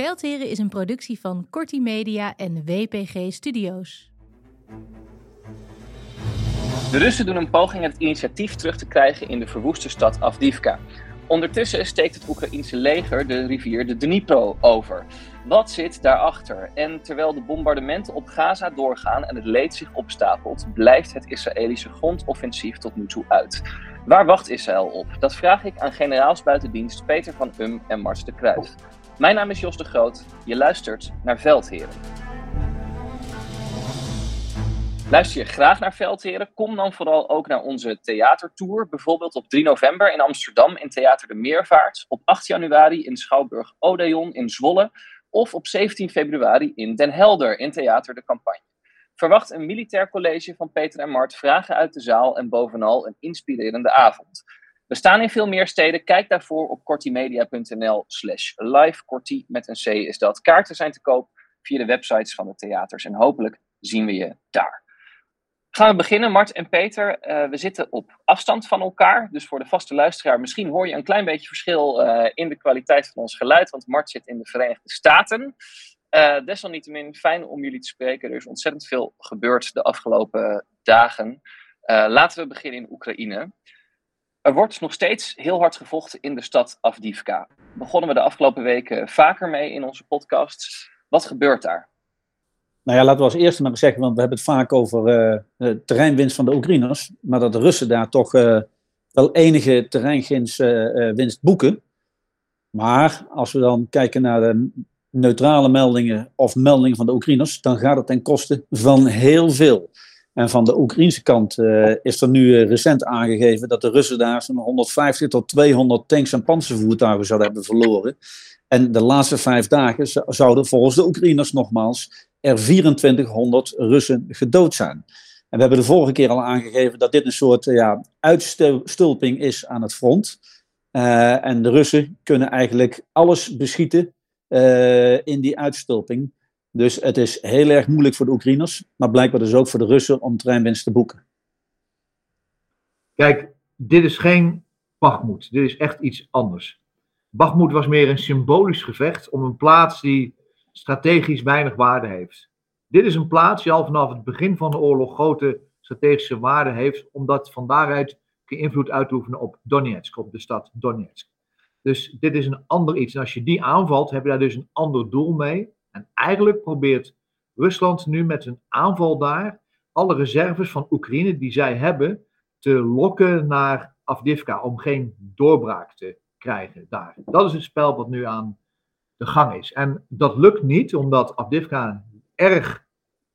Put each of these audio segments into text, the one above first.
Veldheren is een productie van Corti Media en WPG Studios. De Russen doen een poging het initiatief terug te krijgen in de verwoeste stad Avdivka. Ondertussen steekt het Oekraïense leger de rivier de Dnipro over. Wat zit daarachter? En terwijl de bombardementen op Gaza doorgaan en het leed zich opstapelt, blijft het Israëlische grondoffensief tot nu toe uit. Waar wacht Israël op? Dat vraag ik aan generaals buitendienst Peter van Um en Mars de Kruijf. Mijn naam is Jos de Groot. Je luistert naar Veldheren. Luister je graag naar Veldheren? Kom dan vooral ook naar onze theatertour. Bijvoorbeeld op 3 november in Amsterdam in Theater de Meervaart. Op 8 januari in Schouwburg Odeon in Zwolle. Of op 17 februari in Den Helder in Theater de Campagne. Verwacht een militair college van Peter en Mart, vragen uit de zaal en bovenal een inspirerende avond. We staan in veel meer steden. Kijk daarvoor op kortimedia.nl slash live. Korti met een C is dat. Kaarten zijn te koop via de websites van de theaters. En hopelijk zien we je daar. Gaan we beginnen, Mart en Peter. Uh, we zitten op afstand van elkaar. Dus voor de vaste luisteraar, misschien hoor je een klein beetje verschil uh, in de kwaliteit van ons geluid. Want Mart zit in de Verenigde Staten. Uh, desalniettemin fijn om jullie te spreken. Er is ontzettend veel gebeurd de afgelopen dagen. laten we beginnen in Oekraïne. Er wordt nog steeds heel hard gevochten in de stad Avdivka. Begonnen we de afgelopen weken vaker mee in onze podcasts. Wat gebeurt daar? Nou ja, laten we als eerste maar zeggen, want we hebben het vaak over uh, terreinwinst van de Oekraïners, maar dat de Russen daar toch uh, wel enige terreinwinst boeken. Maar als we dan kijken naar de neutrale meldingen of meldingen van de Oekraïners, dan gaat het ten koste van heel veel. En van de Oekraïnse kant uh, is er nu uh, recent aangegeven dat de Russen daar zo'n 150 tot 200 tanks en panzervoertuigen zouden hebben verloren. En de laatste vijf dagen zouden volgens de Oekraïners nogmaals er 2400 Russen gedood zijn. En we hebben de vorige keer al aangegeven dat dit een soort uh, ja, uitstulping is aan het front. en de Russen kunnen eigenlijk alles beschieten in die uitstulping. Dus het is heel erg moeilijk voor de Oekraïners, maar blijkbaar dus ook voor de Russen om treinwinst te boeken. Kijk, dit is geen Bakhmut. Dit is echt iets anders. Bakhmut was meer een symbolisch gevecht om een plaats die strategisch weinig waarde heeft. Dit is een plaats die al vanaf het begin van de oorlog grote strategische waarde heeft, omdat van daaruit je invloed uitoefenen op Donetsk, op de stad Donetsk. Dus dit is een ander iets. En als je die aanvalt, heb je daar dus een ander doel mee. En eigenlijk probeert Rusland nu met een aanval daar alle reserves van Oekraïne die zij hebben te lokken naar Afdivka om geen doorbraak te krijgen daar. Dat is het spel wat nu aan de gang is. En dat lukt niet omdat Afdivka erg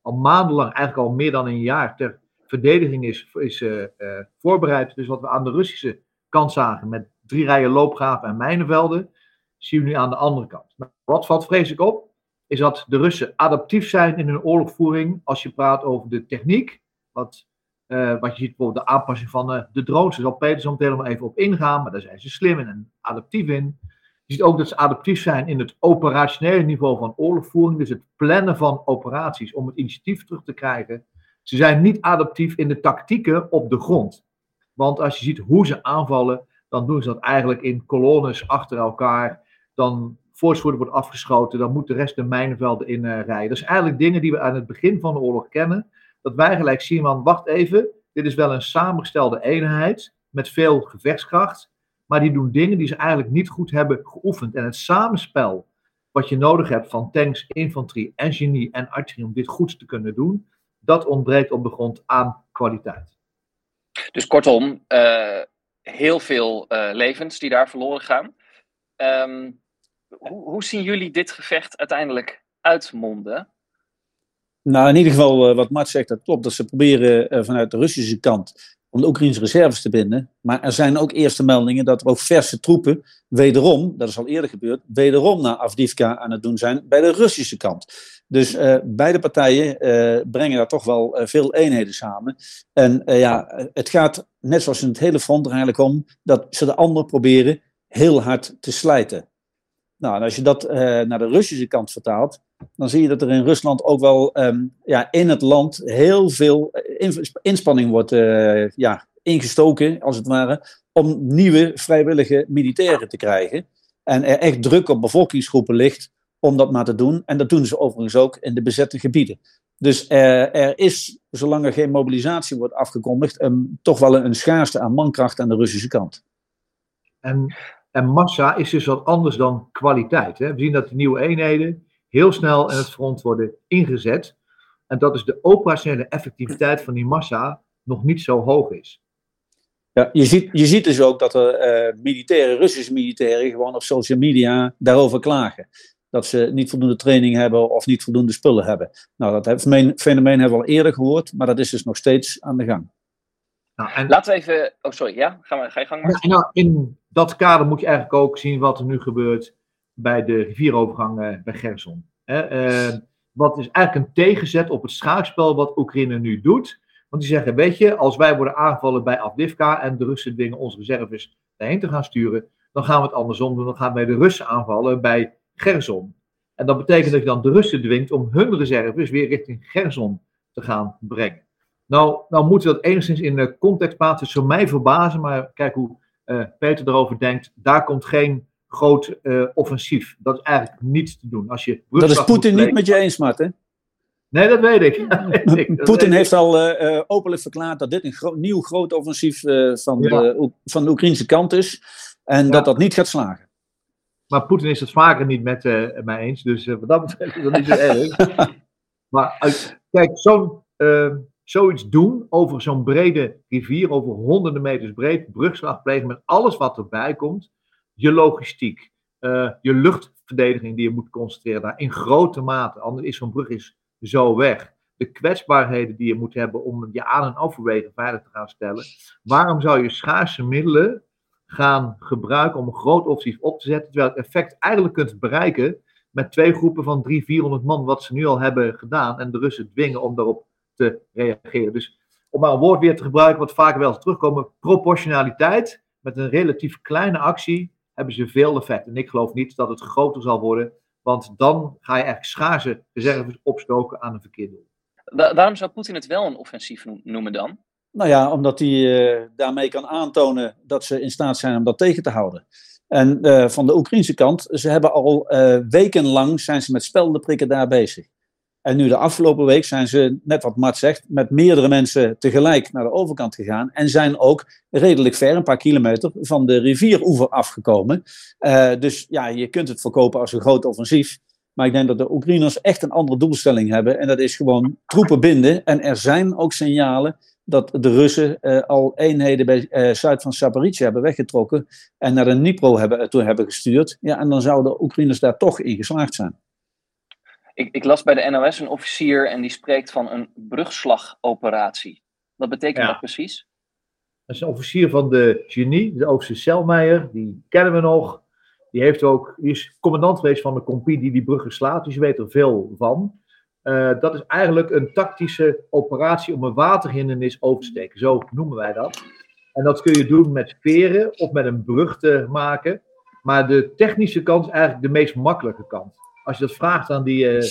al maandenlang, eigenlijk al meer dan een jaar, ter verdediging is, is uh, uh, voorbereid. Dus wat we aan de Russische kant zagen met drie rijen loopgraven en mijnenvelden, zien we nu aan de andere kant. Wat valt vrees ik op? Is dat de Russen adaptief zijn in hun oorlogvoering als je praat over de techniek. Wat, eh, wat je ziet bijvoorbeeld de aanpassing van eh, de drones. Daar zal Peter zo nog even op ingaan, maar daar zijn ze slim en adaptief in. Je ziet ook dat ze adaptief zijn in het operationele niveau van oorlogvoering, dus het plannen van operaties om het initiatief terug te krijgen. Ze zijn niet adaptief in de tactieken op de grond. Want als je ziet hoe ze aanvallen, dan doen ze dat eigenlijk in kolonnes achter elkaar. Dan wordt afgeschoten, dan moet de rest de mijnenvelden in uh, rijden. Dat zijn eigenlijk dingen die we aan het begin van de oorlog kennen. Dat wij gelijk zien van, wacht even, dit is wel een samengestelde eenheid met veel gevechtskracht. Maar die doen dingen die ze eigenlijk niet goed hebben geoefend. En het samenspel wat je nodig hebt van tanks, infanterie en genie en artillerie om dit goed te kunnen doen, dat ontbreekt op de grond aan kwaliteit. Dus kortom, uh, heel veel uh, levens die daar verloren gaan. Um, hoe, hoe, zien jullie dit gevecht uiteindelijk uitmonden? Nou, in ieder geval, uh, wat Mart zegt, dat klopt. Dat ze proberen vanuit de Russische kant om de Oekraïnse reserves te binden. Maar er zijn ook eerste meldingen dat er ook verse troepen, wederom, dat is al eerder gebeurd, wederom naar Avdivka aan het doen zijn bij de Russische kant. Dus uh, beide partijen brengen daar toch wel veel eenheden samen. En ja, het gaat, net zoals in het hele front, er eigenlijk om dat ze de ander proberen heel hard te slijten. Nou, en als je dat naar de Russische kant vertaalt, dan zie je dat er in Rusland ook wel um, ja, in het land heel veel inspanning wordt ja, ingestoken, als het ware, om nieuwe vrijwillige militairen te krijgen. En er echt druk op bevolkingsgroepen ligt om dat maar te doen. En dat doen ze overigens ook in de bezette gebieden. Dus er, er is, zolang er geen mobilisatie wordt afgekondigd, toch wel een schaarste aan mankracht aan de Russische kant. En, en massa is dus wat anders dan kwaliteit. Hè? We zien dat de nieuwe eenheden heel snel in het front worden ingezet. En dat is de operationele effectiviteit van die massa nog niet zo hoog is. Ja, je, ziet, je ziet dus ook dat er uh, militairen, Russische militairen, gewoon op social media daarover klagen dat ze niet voldoende training hebben of niet voldoende spullen hebben. Nou, dat fenomeen hebben we al eerder gehoord, maar dat is dus nog steeds aan de gang. Nou, en... Laten we even. Oh, sorry, ja? Ga, maar, ga je gang maar. Ja, nou, in dat kader moet je eigenlijk ook zien wat er nu gebeurt bij de rivierovergang uh, bij Gerson. Uh, wat is eigenlijk een tegenzet op het schaakspel wat Oekraïne nu doet. Want die zeggen: Weet je, als wij worden aangevallen bij Avdivka en de Russen dwingen onze reserves daarheen te gaan sturen, dan gaan we het andersom doen. Dan gaan wij de Russen aanvallen bij Gerson. En dat betekent dat je dan de Russen dwingt om hun reserves weer richting Gerson te gaan brengen. Nou, nou moeten we dat enigszins in context plaatsen. Het zou mij verbazen, maar kijk hoe Peter erover denkt. Daar komt geen groot uh, offensief. Dat is eigenlijk niet te doen. Als je dat is Poetin niet met je eens, Martin. Nee, dat weet ik. Poetin heeft al uh, openlijk verklaard dat dit een gro nieuw groot offensief van, ja. de, van de Oekraïnse kant is. En ja. dat dat niet gaat slagen. Maar Poetin is het vaker niet met uh, mij eens. Dus wat dat betreft is dat niet zo erg. maar kijk, zo'n, uh, zoiets doen over zo'n brede rivier, over honderden meters breed, brugslag plegen met alles wat erbij komt. Je logistiek, je luchtverdediging die je moet concentreren daar in grote mate. Anders is zo'n brug is zo weg. De kwetsbaarheden die je moet hebben om je aan- en afwegen veilig te gaan stellen. Waarom zou je schaarse middelen gaan gebruiken om een groot offensief op te zetten. Terwijl het effect eigenlijk kunt bereiken met twee groepen van 300, 400 man, wat ze nu al hebben gedaan. En de Russen dwingen om daarop te reageren. Dus om maar een woord weer te gebruiken, wat vaak wel eens terugkomen: proportionaliteit. Met een relatief kleine actie hebben ze veel effect. En ik geloof niet dat het groter zal worden, want dan ga je eigenlijk schaarse reserves opstoken aan een verkeerd doel. Waarom zou Poetin het wel een offensief noemen dan? Nou ja, omdat hij uh, daarmee kan aantonen dat ze in staat zijn om dat tegen te houden. En uh, van de Oekraïnse kant, ze hebben al uh, wekenlang zijn ze met speldenprikken daar bezig. En nu de afgelopen week zijn ze, net wat Mart zegt, met meerdere mensen tegelijk naar de overkant gegaan. En zijn ook redelijk ver, een paar kilometer, van de rivieroever afgekomen. dus ja, je kunt het verkopen als een groot offensief. Maar ik denk dat de Oekraïners echt een andere doelstelling hebben. En dat is gewoon troepen binden. En er zijn ook signalen dat de Russen uh, al eenheden bij uh, zuid van Zaporizhia hebben weggetrokken en naar de Dnipro hebben, toe hebben gestuurd. Ja, en dan zouden de Oekraïners daar toch in geslaagd zijn. Ik, ik, las bij de NOS een officier en die spreekt van een brugslagoperatie. Wat betekent ja. dat precies? Dat is een officier van de genie, de Oosterse Selmeijer, die kennen we nog. Die, heeft ook, die is commandant geweest van de compie die die bruggen slaat, dus je weet er veel van. Uh, dat is eigenlijk een tactische operatie om een waterhindernis over te steken. Zo noemen wij dat. En dat kun je doen met veren of met een brug te maken. Maar de technische kant is eigenlijk de meest makkelijke kant. Als je dat vraagt aan die uh,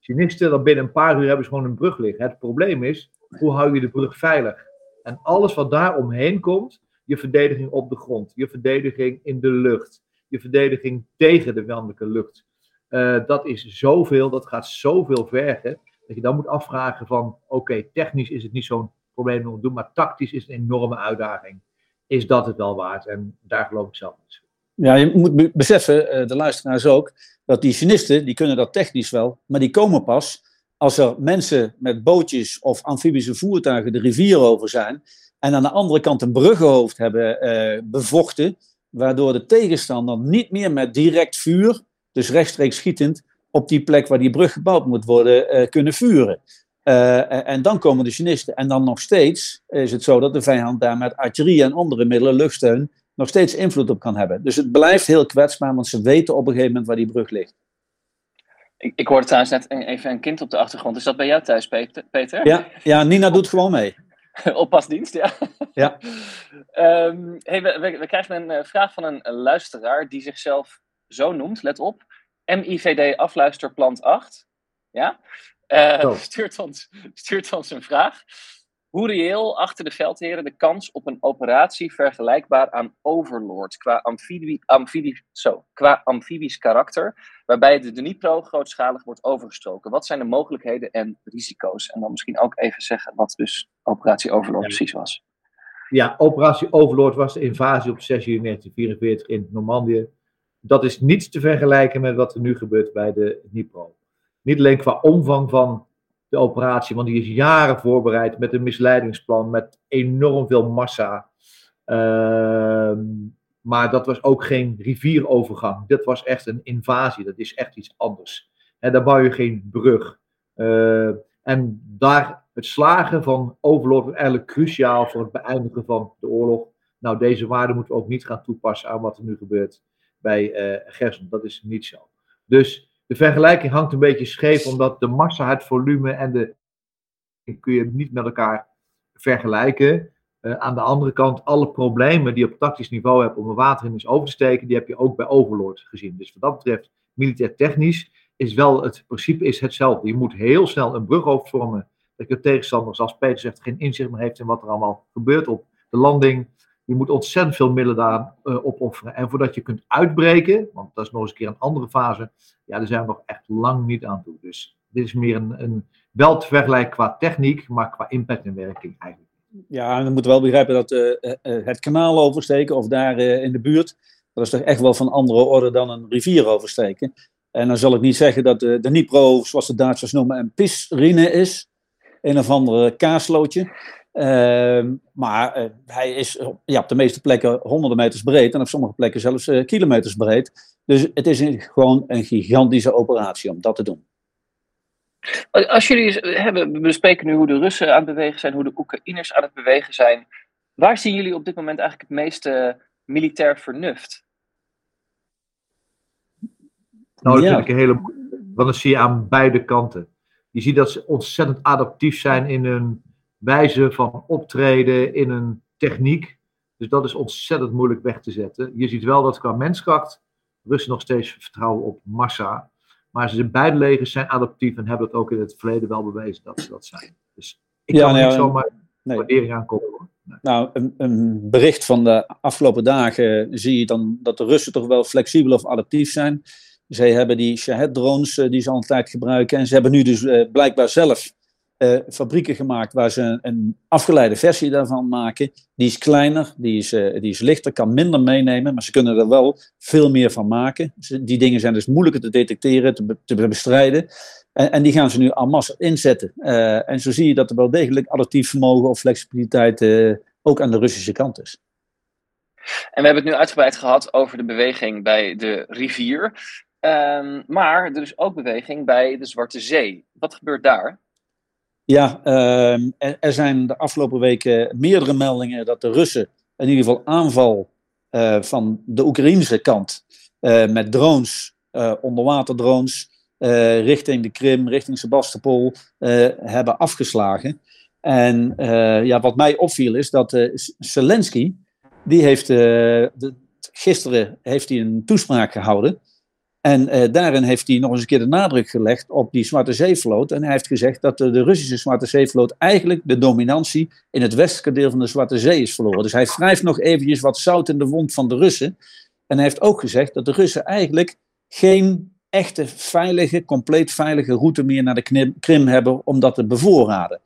Chinisten, dan binnen een paar uur hebben ze gewoon een brug liggen. Het probleem is, hoe hou je de brug veilig? En alles wat daar omheen komt, je verdediging op de grond, je verdediging in de lucht, je verdediging tegen de wandelijke lucht. Uh, dat is zoveel, dat gaat zoveel vergen, dat je dan moet afvragen van, oké, technisch is het niet zo'n probleem om te doen, maar tactisch is het een enorme uitdaging. Is dat het wel waard? En daar geloof ik zelf niet. Ja, je moet beseffen, eh, de luisteraars ook, dat die chinisten, die kunnen dat technisch wel, maar die komen pas als er mensen met bootjes of amfibische voertuigen de rivier over zijn en aan de andere kant een bruggenhoofd hebben uh, bevochten, waardoor de tegenstander niet meer met direct vuur, dus rechtstreeks schietend, op die plek waar die brug gebouwd moet worden, uh, kunnen vuren. En dan komen de Chinisten. En dan nog steeds is het zo dat de vijand daar met artillerie en andere middelen, luchtsteun, nog steeds invloed op kan hebben. Dus het blijft heel kwetsbaar, want ze weten op een gegeven moment waar die brug ligt. Ik, ik hoorde trouwens net even een kind op de achtergrond. Is dat bij jou thuis, Peter? Ja, ja Nina doet gewoon mee. Oppasdienst, ja. ja. um, hey, we, we, we, krijgen een uh, vraag van een luisteraar die zichzelf zo noemt, let op. MIVD afluisterplant 8. Ja? Uh, stuurt, ons, stuurt ons een vraag. Hoe reëel achter de veldheren de kans op een operatie vergelijkbaar aan Overlord qua, amfibie, amfibie, zo, qua amfibisch karakter, waarbij de Dnipro grootschalig wordt overgestoken? Wat zijn de mogelijkheden en risico's? En dan misschien ook even zeggen wat dus operatie Overlord ja. precies was. Ja, operatie Overlord was de invasie op 6 juli 1944 in Normandië. Dat is niets te vergelijken met wat er nu gebeurt bij de Dnipro. Niet alleen qua omvang van de operatie, want die is jaren voorbereid met een misleidingsplan, met enorm veel massa. Uh, maar dat was ook geen rivierovergang. Dit was echt een invasie. Dat is echt iets anders. En daar bouw je geen brug. Uh, en daar het slagen van Overlord was eigenlijk cruciaal voor het beëindigen van de oorlog. Nou, deze waarde moeten we ook niet gaan toepassen aan wat er nu gebeurt bij uh, Gerson. Dat is niet zo. Dus de vergelijking hangt een beetje scheef, omdat de massa, het volume en de. kun je niet met elkaar vergelijken. Uh, aan de andere kant, alle problemen die je op tactisch niveau hebt om een waterhindernis over te steken, die heb je ook bij Overlord gezien. Dus wat dat betreft, militair technisch, is wel het principe is hetzelfde. Je moet heel snel een brughoofd vormen, dat je tegenstander, zoals Peter zegt, geen inzicht meer heeft in wat er allemaal gebeurt op de landing. Je moet ontzettend veel middelen daar uh, opofferen. En voordat je kunt uitbreken, want dat is nog eens een keer een andere fase, ja, daar zijn we nog echt lang niet aan toe. Dus dit is meer een, een wel te vergelijken qua techniek, maar qua impact en werking eigenlijk. Ja, en we moeten wel begrijpen dat uh, uh, het kanaal oversteken of daar in de buurt, dat is toch echt wel van andere orde dan een rivier oversteken. En dan zal ik niet zeggen dat de, de Nipro, zoals de Duitsers noemen, een pisrine is. Een of andere kaaslootje. Uh, maar uh, hij is ja, op de meeste plekken honderden meters breed en op sommige plekken zelfs uh, kilometers breed. Dus het is een, gewoon een gigantische operatie om dat te doen. Als jullie hebben, we bespreken nu hoe de Russen aan het bewegen zijn, hoe de Oekraïners aan het bewegen zijn. Waar zien jullie op dit moment eigenlijk het meeste militair vernuft? Nou, dat ja. vind ik een hele. Want dat zie je aan beide kanten. Je ziet dat ze ontzettend adaptief zijn in hun wijze van optreden, in een techniek. Dus dat is ontzettend moeilijk weg te zetten. Je ziet wel dat qua menskracht Russen nog steeds vertrouwen op massa. Maar ze zijn beide legers zijn adaptief en hebben het ook in het verleden wel bewezen dat ze dat zijn. Dus ik ja, kan nou, niet zomaar nee. waardering aankomen. Hoor. Nee. Nou, een, een, bericht van de afgelopen dagen zie je dan dat de Russen toch wel flexibel of adaptief zijn. Zij hebben die Shahed-drones die ze al een tijd gebruiken. En ze hebben nu dus uh, blijkbaar zelf uh, fabrieken gemaakt waar ze een, afgeleide versie daarvan maken. Die is kleiner, die is, uh, die is lichter, kan minder meenemen, maar ze kunnen er wel veel meer van maken. Die dingen zijn dus moeilijker te detecteren, te, te bestrijden. En, en, die gaan ze nu en masse inzetten. Uh, en zo zie je dat er wel degelijk adaptief vermogen of flexibiliteit ook aan de Russische kant is. En we hebben het nu uitgebreid gehad over de beweging bij de rivier. Um, maar er is ook beweging bij de Zwarte Zee. Wat gebeurt daar? Ja, uh, er, er, zijn de afgelopen weken meerdere meldingen dat de Russen in ieder geval aanval uh, van de Oekraïnse kant met drones, onderwaterdrones, richting de Krim, richting Sebastopol hebben afgeslagen. En ja, wat mij opviel is dat Zelensky, die heeft de, gisteren heeft hij een toespraak gehouden. En uh, daarin heeft hij nog eens een keer de nadruk gelegd op die Zwarte Zeevloot. En hij heeft gezegd dat de, de Russische Zwarte Zeevloot eigenlijk de dominantie in het westelijke deel van de Zwarte Zee is verloren. Dus hij wrijft nog eventjes wat zout in de wond van de Russen. En hij heeft ook gezegd dat de Russen eigenlijk geen echte veilige, compleet veilige route meer naar de Krim hebben om dat te bevoorraden.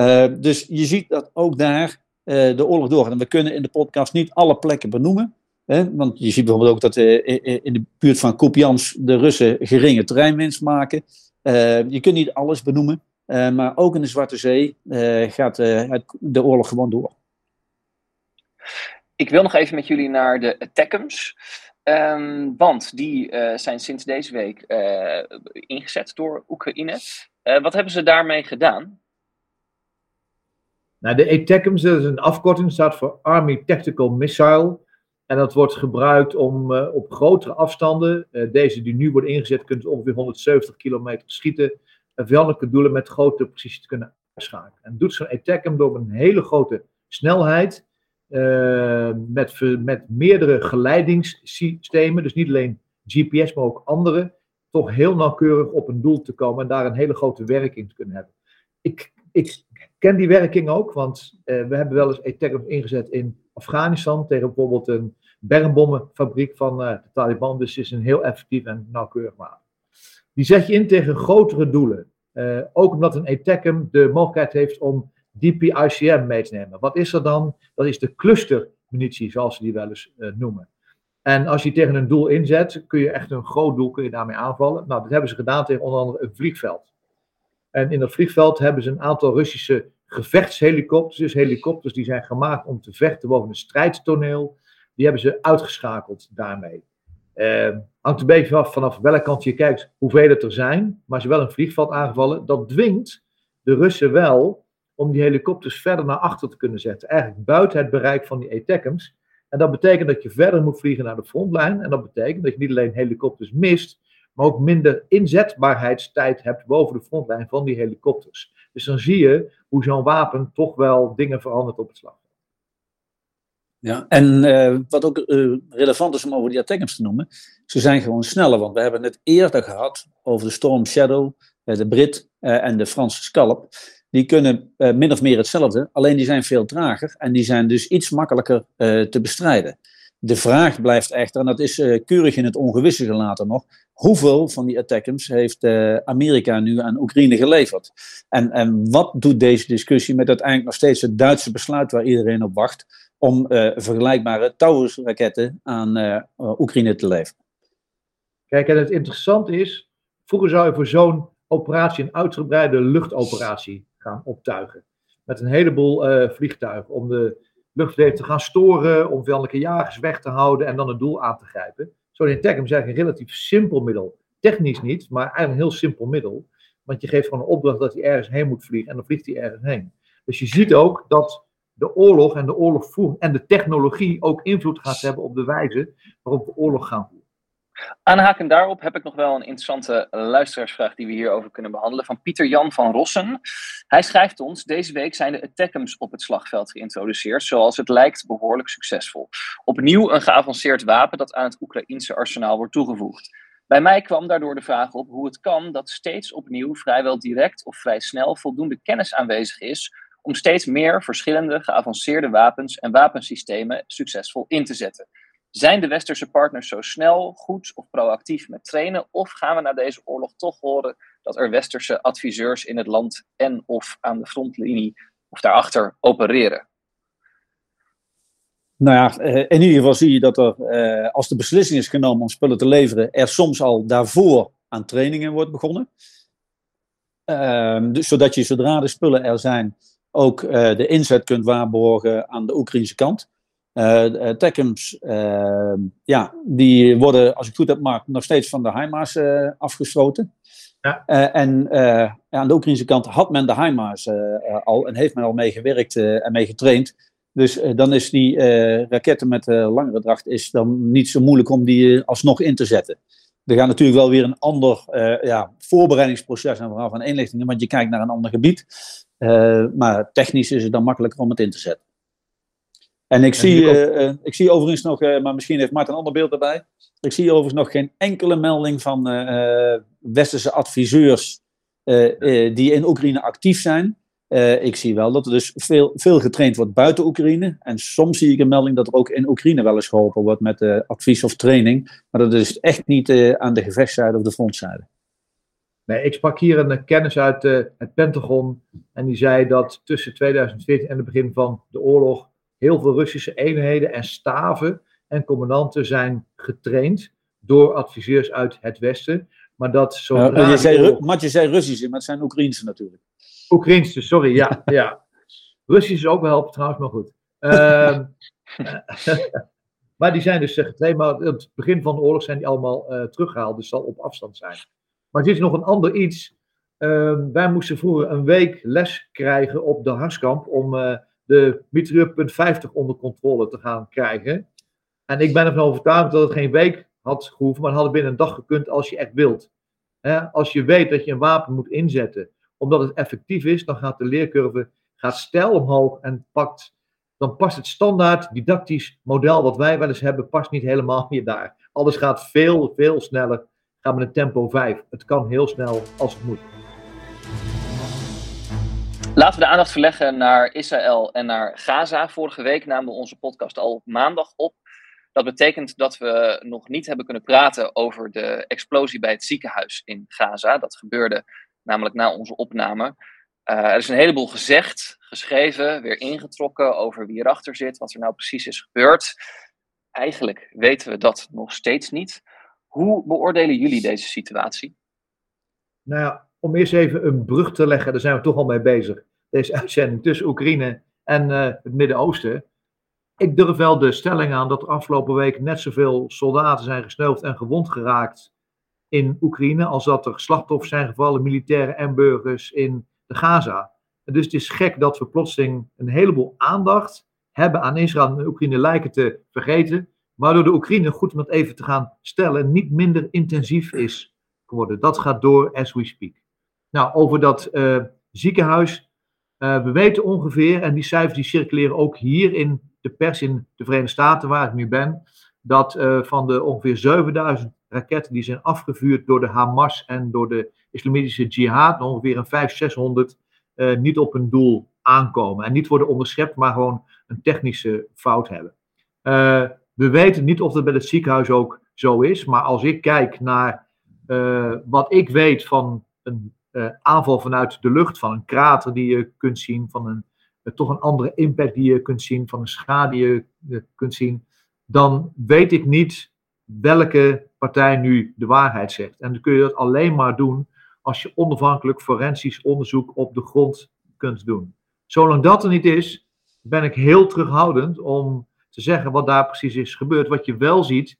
Uh, dus je ziet dat ook daar de oorlog doorgaat. En we kunnen in de podcast niet alle plekken benoemen. Want je ziet bijvoorbeeld ook dat uh, in de buurt van Kupians de Russen geringe terreinwinst maken. Uh, je kunt niet alles benoemen, uh, maar ook in de Zwarte Zee gaat de oorlog gewoon door. Ik wil nog even met jullie naar de attackums. Um, want die zijn sinds deze week ingezet door Oekraïne. wat hebben ze daarmee gedaan? Nou, de ATACMS, dat is een afkorting, staat voor Army Tactical Missile. En dat wordt gebruikt om uh, op grotere afstanden, uh, deze die nu worden ingezet, kunt ongeveer 170 kilometer schieten, en vijandelijke doelen met grote precisie te kunnen uitschakelen. En doet zo'n ATACM door een hele grote snelheid, uh, met, met meerdere geleidingssystemen, dus niet alleen GPS, maar ook andere, toch heel nauwkeurig op een doel te komen en daar een hele grote werking te kunnen hebben. Ik, ik ken die werking ook, want we hebben wel eens ATACMs ingezet in Afghanistan tegen bijvoorbeeld een bermbommenfabriek van uh, de Taliban. Dus is een heel effectief en nauwkeurig wapen. Die zet je in tegen grotere doelen. Uh, ook omdat een ATACM de mogelijkheid heeft om DPICM mee te nemen. Wat is er dan? Dat is de clustermunitie, zoals ze die wel eens uh, noemen. En als je tegen een doel inzet, kun je echt een groot doel kun je daarmee aanvallen. Nou, dat hebben ze gedaan tegen onder andere een vliegveld. En in dat vliegveld hebben ze een aantal Russische gevechtshelikopters, dus helikopters die zijn gemaakt om te vechten boven een strijdtoneel, die hebben ze uitgeschakeld daarmee. Uh, hangt een beetje af vanaf welke kant je kijkt hoeveel het er zijn, maar ze wel een vliegveld aangevallen, dat dwingt de Russen wel om die helikopters verder naar achter te kunnen zetten, eigenlijk buiten het bereik van die ATACMS. En dat betekent dat je verder moet vliegen naar de frontlijn en dat betekent dat je niet alleen helikopters mist, maar ook minder inzetbaarheidstijd hebt boven de frontlijn van die helikopters. Dus dan zie je hoe zo'n wapen toch wel dingen verandert op het slagveld. Ja, en uh, wat ook uh, relevant is om over die attackers te noemen, ze zijn gewoon sneller, want we hebben het eerder gehad over de Storm Shadow, uh, de Brit en de Franse Scalp. Die kunnen min of meer hetzelfde, alleen die zijn veel trager en die zijn dus iets makkelijker te bestrijden. De vraag blijft echter, en dat is keurig in het ongewisse gelaten nog, hoeveel van die attackums heeft Amerika nu aan Oekraïne geleverd? En, en wat doet deze discussie met uiteindelijk nog steeds het Duitse besluit waar iedereen op wacht om uh, vergelijkbare Taurus-raketten aan uh, Oekraïne te leveren? Kijk, en het interessante is, vroeger zou je voor zo'n operatie een uitgebreide luchtoperatie gaan optuigen. Met een heleboel vliegtuigen om de luchtverdediging te gaan storen, om vijandelijke jagers weg te houden en dan het doel aan te grijpen. Zo'n Intecum is eigenlijk een relatief simpel middel. Technisch niet, maar eigenlijk een heel simpel middel. Want je geeft gewoon een opdracht dat hij ergens heen moet vliegen en dan vliegt hij ergens heen. Dus je ziet ook dat de oorlog en de oorlogvoering en de technologie ook invloed gaat hebben op de wijze waarop we oorlog gaan voeren. Aanhaken daarop heb ik nog wel een interessante luisteraarsvraag die we hierover kunnen behandelen van Pieter Jan van Rossen. Hij schrijft ons: Deze week zijn de attackums op het slagveld geïntroduceerd, zoals het lijkt behoorlijk succesvol. Opnieuw een geavanceerd wapen dat aan het Oekraïense arsenaal wordt toegevoegd. Bij mij kwam daardoor de vraag op hoe het kan dat steeds opnieuw vrijwel direct of vrij snel voldoende kennis aanwezig is om steeds meer verschillende geavanceerde wapens en wapensystemen succesvol in te zetten. Zijn de westerse partners zo snel, goed of proactief met trainen? Of gaan we na deze oorlog toch horen dat er westerse adviseurs in het land en of aan de frontlinie of daarachter opereren? Nou ja, eh, in ieder geval zie je dat er, eh, als de beslissing is genomen om spullen te leveren, er soms al daarvoor aan trainingen wordt begonnen. Ehm, dus zodat je zodra de spullen er zijn, ook uh, de inzet kunt waarborgen aan de Oekraïnse kant. Uh, uh, ja, die worden, als ik goed heb, maar nog steeds van de HIMARS uh, afgesloten. Ja. en aan de Oekraïnse kant had men de HIMARS al en heeft men al mee gewerkt en mee getraind. Dus dan is die raketten met langere dracht is dan niet zo moeilijk om die alsnog in te zetten. Er gaat natuurlijk wel weer een ander ja, voorbereidingsproces aan vooral van inlichtingen, want je kijkt naar een ander gebied. Maar technisch is het dan makkelijker om het in te zetten. En ik, zie, uh, ik zie overigens nog, uh, maar misschien heeft Martin een ander beeld erbij. Ik zie overigens nog geen enkele melding van westerse adviseurs die in Oekraïne actief zijn. ik zie wel dat er dus veel, veel getraind wordt buiten Oekraïne. En soms zie ik een melding dat er ook in Oekraïne wel eens geholpen wordt met advies of training. Maar dat is echt niet aan de gevechtszijde of de frontzijde. Nee, ik sprak hier een kennis uit het Pentagon. En die zei dat tussen 2014 en het begin van de oorlog heel veel Russische eenheden en staven en commandanten zijn getraind door adviseurs uit het Westen. Maar dat zo. Uh, je zei, je zei Russische, maar het zijn Oekraïnse natuurlijk. Oekraïnse, sorry, ja. ja. Russisch is ook wel helpen trouwens, maar goed. Uh, maar die zijn dus getraind, maar aan het begin van de oorlog zijn die allemaal uh, teruggehaald, dus zal op afstand zijn. Maar het is nog een ander iets. Ehm, wij moesten vroeger een week les krijgen op de Harskamp om eh, de Mitrailleur 50 onder controle te gaan krijgen. En ik ben ervan overtuigd dat het geen week had gehoeven, maar had binnen een dag gekund als je echt wilt. als je weet dat je een wapen moet inzetten, omdat het effectief is, dan gaat de leercurve gaat stijl omhoog en pakt, dan past het standaard didactisch model wat wij wel eens hebben, past niet helemaal meer daar. Alles gaat veel, veel sneller, gaat met een tempo 5. Het kan heel snel als het moet. Laten we de aandacht verleggen naar Israël en naar Gaza. Vorige week namen we onze podcast al maandag op. Dat betekent dat we nog niet hebben kunnen praten over de explosie bij het ziekenhuis in Gaza. Dat gebeurde namelijk na onze opname. Uh, er is een heleboel gezegd, geschreven, weer ingetrokken over wie erachter zit, wat er nou precies is gebeurd. Eigenlijk weten we dat nog steeds niet. Hoe beoordelen jullie deze situatie? Nou ja, om eerst even een brug te leggen, daar zijn we toch al mee bezig. Deze uitzending tussen Oekraïne en uh, het Midden-Oosten. Ik durf wel de stelling aan dat er afgelopen week net zoveel soldaten zijn gesneuveld en gewond geraakt in Oekraïne, als dat er slachtoffers zijn gevallen, militairen en burgers in de Gaza. Dus het is gek dat we plotseling een heleboel aandacht hebben aan Israël en Oekraïne lijken te vergeten, waardoor de Oekraïne, goed om het even te gaan stellen, niet minder intensief is geworden. Dat gaat door as we speak. Nou, over dat uh, ziekenhuis. Uh, we weten ongeveer, en die cijfers die circuleren ook hier in de pers in de Verenigde Staten, waar ik nu ben, dat uh, van de ongeveer 7000 raketten die zijn afgevuurd door de Hamas en door de Islamitische Jihad, ongeveer een 500, 600 niet op hun doel aankomen. En niet worden onderschept, maar gewoon een technische fout hebben. We weten niet of dat bij het ziekenhuis ook zo is, maar als ik kijk naar wat ik weet van een uh, aanval vanuit de lucht, van een krater die je kunt zien, van een, uh, toch een andere impact die je kunt zien, van een schade die je kunt zien, dan weet ik niet welke partij nu de waarheid zegt. En dan kun je dat alleen maar doen als je onafhankelijk forensisch onderzoek op de grond kunt doen. Zolang dat er niet is, ben ik heel terughoudend om te zeggen wat daar precies is gebeurd. Wat je wel ziet,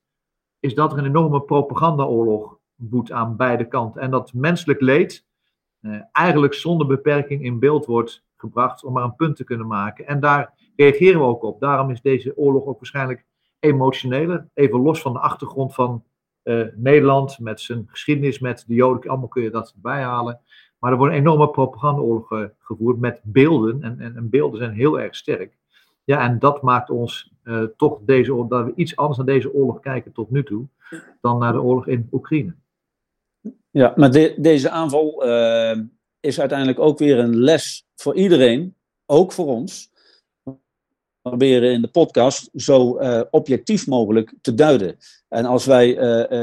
is dat er een enorme propagandaoorlog woedt aan beide kanten. En dat menselijk leed uh, eigenlijk zonder beperking in beeld wordt gebracht om maar een punt te kunnen maken. En daar reageren we ook op. Daarom is deze oorlog ook waarschijnlijk emotioneler. Even los van de achtergrond van uh, Nederland, met zijn geschiedenis, met de Joden, allemaal kun je dat bijhalen. Maar er wordt een enorme propagandaoorlog gevoerd met beelden. En, en, en, beelden zijn heel erg sterk. Ja, en dat maakt ons uh, toch deze dat we iets anders naar deze oorlog kijken tot nu toe dan naar de oorlog in Oekraïne. Ja, maar deze aanval uh, is uiteindelijk ook weer een les voor iedereen, ook voor ons. We proberen in de podcast zo uh, objectief mogelijk te duiden. En als wij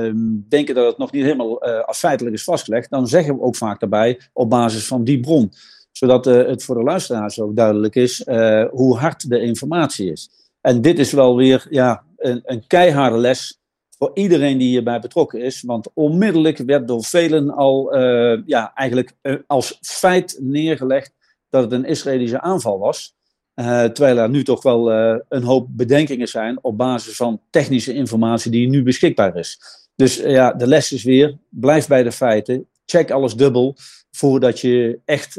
um, denken dat het nog niet helemaal feitelijk is vastgelegd, dan zeggen we ook vaak daarbij op basis van die bron. Zodat het voor de luisteraars ook duidelijk is hoe hard de informatie is. En dit is wel weer ja, een, een keiharde les voor iedereen die hierbij betrokken is. Want onmiddellijk werd door velen al uh, ja, eigenlijk als feit neergelegd dat het een Israëlische aanval was. Terwijl er nu toch wel een hoop bedenkingen zijn op basis van technische informatie die nu beschikbaar is. Dus ja, de les is weer, blijf bij de feiten, check alles dubbel voordat je echt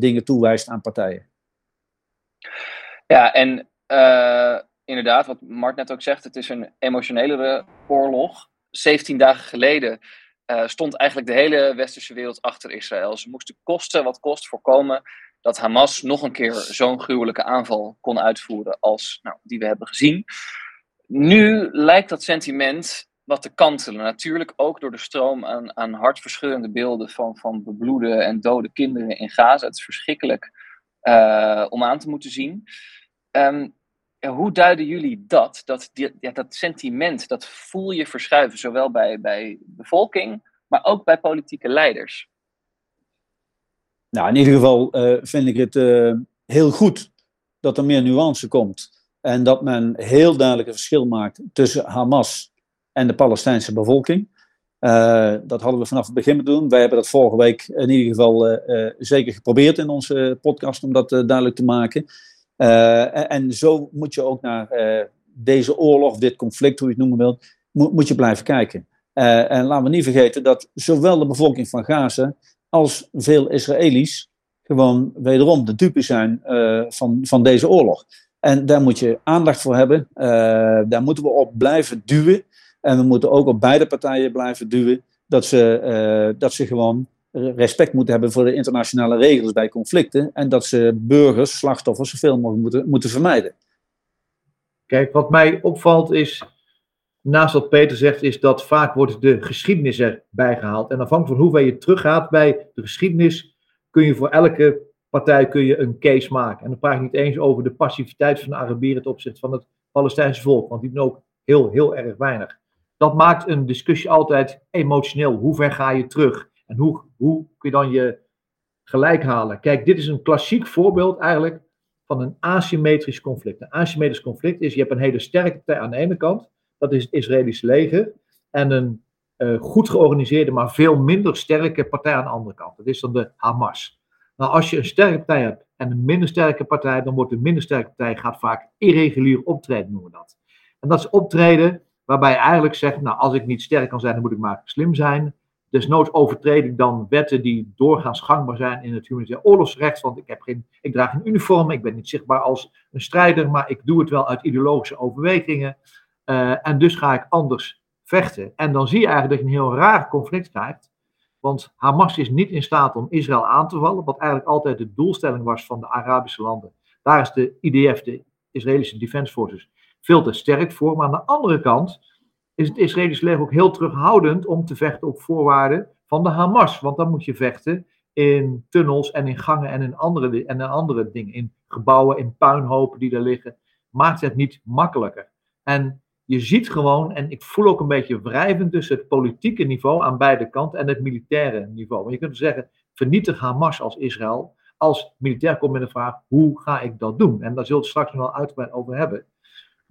dingen toewijst aan partijen. Ja, en uh, inderdaad, wat Mart net ook zegt, het is een emotionelere oorlog. 17 dagen geleden uh, stond eigenlijk de hele westerse wereld achter Israël. Ze moesten kosten wat kost voorkomen dat Hamas nog een keer zo'n gruwelijke aanval kon uitvoeren als nou, die we hebben gezien. Nu lijkt dat sentiment wat te kantelen. Natuurlijk ook door de stroom aan, aan hartverscheurende beelden van, van bebloede en dode kinderen in Gaza. Het is verschrikkelijk uh, om aan te moeten zien. Um, hoe duiden jullie dat? Dat, die, ja, dat sentiment, dat voel je verschuiven, zowel bij, bij bevolking, maar ook bij politieke leiders. Nou, in ieder geval uh, vind ik het uh, heel goed dat er meer nuance komt. En dat men heel duidelijk een verschil maakt tussen Hamas en de Palestijnse bevolking. Uh, dat hadden we vanaf het begin doen. Wij hebben dat vorige week in ieder geval zeker geprobeerd in onze podcast om dat duidelijk te maken. En, en, zo moet je ook naar deze oorlog, dit conflict, hoe je het noemen wilt, moet, moet je blijven kijken. en laten we niet vergeten dat zowel de bevolking van Gaza als veel Israëli's gewoon wederom de dupe zijn van, van deze oorlog. En daar moet je aandacht voor hebben. Daar moeten we op blijven duwen. En we moeten ook op beide partijen blijven duwen dat ze, uh, dat ze gewoon respect moeten hebben voor de internationale regels bij conflicten. En dat ze burgers, slachtoffers, zoveel mogelijk moeten, moeten vermijden. Kijk, wat mij opvalt is naast wat Peter zegt, is dat vaak wordt de geschiedenis erbij gehaald. En afhankelijk van hoe ver je teruggaat bij de geschiedenis, kun je voor elke partij kun je een case maken. En dan praat ik niet eens over de passiviteit van de Arabieren ten opzichte van het Palestijnse volk, want die doen ook heel, heel erg weinig. Dat maakt een discussie altijd emotioneel. Hoe ver ga je terug? En hoe, hoe kun je dan je gelijk halen? Kijk, dit is een klassiek voorbeeld eigenlijk van een asymmetrisch conflict. Een asymmetrisch conflict is, je hebt een hele sterke partij aan de ene kant, dat is het Israëlische leger. En een uh, goed georganiseerde, maar veel minder sterke partij aan de andere kant. Dat is dan de Hamas. Nou, als je een sterke partij hebt en een minder sterke partij, dan wordt de minder sterke partij gaat vaak irregulier optreden, noemen we dat. En dat is optreden waarbij je eigenlijk zegt, nou, als ik niet sterk kan zijn, dan moet ik maar slim zijn. Desnoods overtred ik dan wetten die doorgaans gangbaar zijn in het humanitair oorlogsrecht. Want ik, heb geen, ik draag een uniform, ik ben niet zichtbaar als een strijder, maar ik doe het wel uit ideologische overwegingen. Uh, en dus ga ik anders vechten. En dan zie je eigenlijk dat je een heel raar conflict krijgt. Want Hamas is niet in staat om Israël aan te vallen, wat eigenlijk altijd de doelstelling was van de Arabische landen. Daar is de IDF, de Israëlische Defense Forces, veel te sterk voor. Maar aan de andere kant is het Israëlische leger ook heel terughoudend om te vechten op voorwaarden van de Hamas. Want dan moet je vechten in tunnels en in gangen en in andere, en in andere dingen. In gebouwen, in puinhopen die er liggen. Maakt het niet makkelijker. En je ziet gewoon, en ik voel ook een beetje wrijvend tussen het politieke niveau aan beide kanten en het militaire niveau. Want je kunt zeggen, vernietig Hamas als Israël. Als militair komt met de vraag, hoe ga ik dat doen? En daar we het straks nog wel uitgebreid over hebben.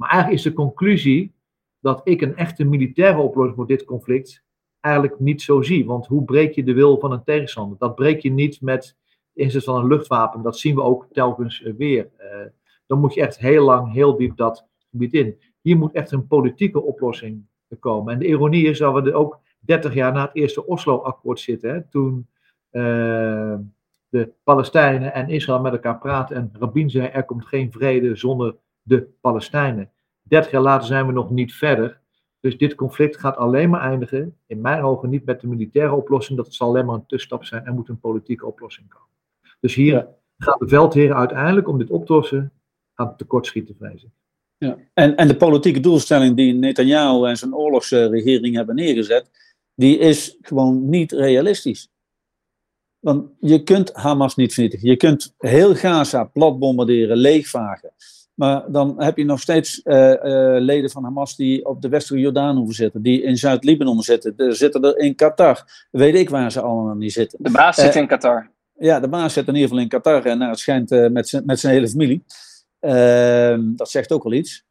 Maar eigenlijk is de conclusie dat ik een echte militaire oplossing voor dit conflict eigenlijk niet zo zie. Want hoe breek je de wil van een tegenstander? Dat breek je niet met de inzet van een luchtwapen. Dat zien we ook telkens weer. Uh, dan moet je echt heel lang, heel diep dat gebied in. Hier moet echt een politieke oplossing komen. En de ironie is dat we er ook 30 jaar na het eerste Oslo-akkoord zitten. Hè, toen uh, de Palestijnen en Israël met elkaar praten. En Rabin zei: er komt geen vrede zonder de Palestijnen. 30 jaar later zijn we nog niet verder. Dus dit conflict gaat alleen maar eindigen, in mijn ogen niet met de militaire oplossing. Dat zal alleen maar een tussenstap zijn. Er moet een politieke oplossing komen. Dus hier gaan de veldheren uiteindelijk om dit op te lossen, gaan tekortschieten, vrees ik. Ja. En, en de politieke doelstelling die Netanyahu en zijn oorlogsregering hebben neergezet, die is gewoon niet realistisch. Want je kunt Hamas niet vernietigen. Je kunt heel Gaza plat bombarderen, leegvagen. Maar dan heb je nog steeds uh, uh, leden van Hamas die op de westelijke Jordaan zitten, die in Zuid-Libanon zitten. Er zitten er in Qatar. Weet ik waar ze allemaal niet zitten. De baas zit uh, in Qatar. Ja, de baas zit in ieder geval in Qatar en nou, het schijnt met zijn hele familie. Ehm, dat zegt ook wel iets.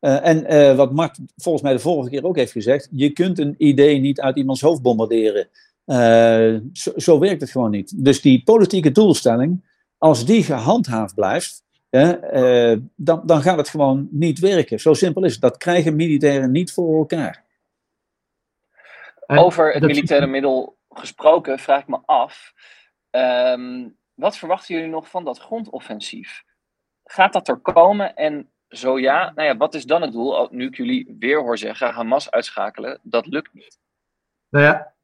Uh, en uh, wat Mart volgens mij de vorige keer ook heeft gezegd, je kunt een idee niet uit iemands hoofd bombarderen. Uh, zo, zo, werkt het gewoon niet. Dus die politieke doelstelling, als die gehandhaafd blijft, dan, dan gaat het gewoon niet werken. Zo simpel is het. Dat krijgen militairen niet voor elkaar. Over het militaire middel gesproken, vraag ik me af. Um, wat verwachten jullie nog van dat grondoffensief? gaat dat er komen en Zo ja, nou ja, wat is dan het doel? Nu ik jullie weer hoor zeggen, Hamas uitschakelen, dat lukt niet. Nou ja,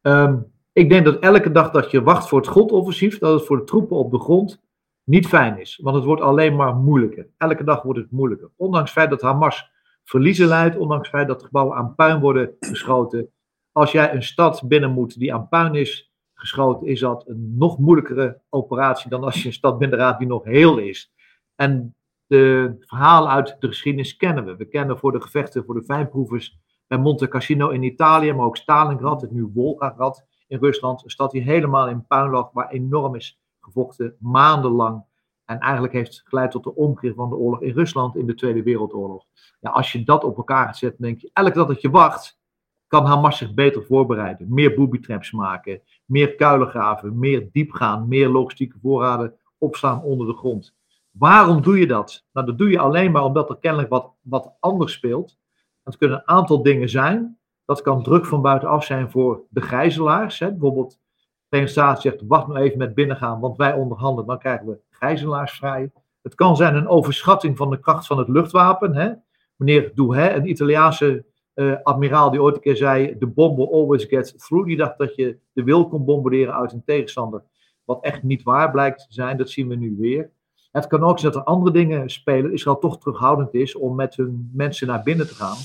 ehm, ik denk dat elke dag dat je wacht voor het grondoffensief, dat het voor de troepen op de grond niet fijn is. Want het wordt alleen maar moeilijker. Elke dag wordt het moeilijker. Ondanks het feit dat Hamas verliezen leidt, ondanks het feit dat gebouwen aan puin worden geschoten. Als jij een stad binnen moet die aan puin is geschoten, is dat een nog moeilijkere operatie dan als je een stad binnenraadt die nog heel is. En de verhalen uit de geschiedenis kennen we. We kennen voor de gevechten voor de fijnproevers bij Monte Cassino in Italië, maar ook Stalingrad, het nu Volgograd in Rusland. Een stad die helemaal in puin lag, waar enorm is gevochten, maandenlang. En eigenlijk heeft geleid tot de omkeer van de oorlog in Rusland in de Tweede Wereldoorlog. Ja, als je dat op elkaar zetten, denk je, dag dat je wacht, kan Hamas zich beter voorbereiden. Meer booby traps maken, meer kuilen graven, meer diep gaan, meer logistieke voorraden opslaan onder de grond. Waarom doe je dat? Nou, dat doe je alleen maar omdat er kennelijk wat, wat anders speelt. Het kunnen een aantal dingen zijn. Dat kan druk van buitenaf zijn voor de gijzelaars. Hè. Bijvoorbeeld, de zegt: wacht nou even met binnengaan, want wij onderhandelen, dan krijgen we gijzelaars vrij. Het kan zijn een overschatting van de kracht van het luchtwapen. Hè. Meneer Douhet, een Italiaanse uh, admiraal die ooit een keer zei: The bomber always gets through. Die dacht dat je de wil kon bombarderen uit een tegenstander. Wat echt niet waar blijkt te zijn, dat zien we nu weer. Het kan ook zijn dat er andere dingen spelen. Israël toch terughoudend is om met hun mensen naar binnen te gaan.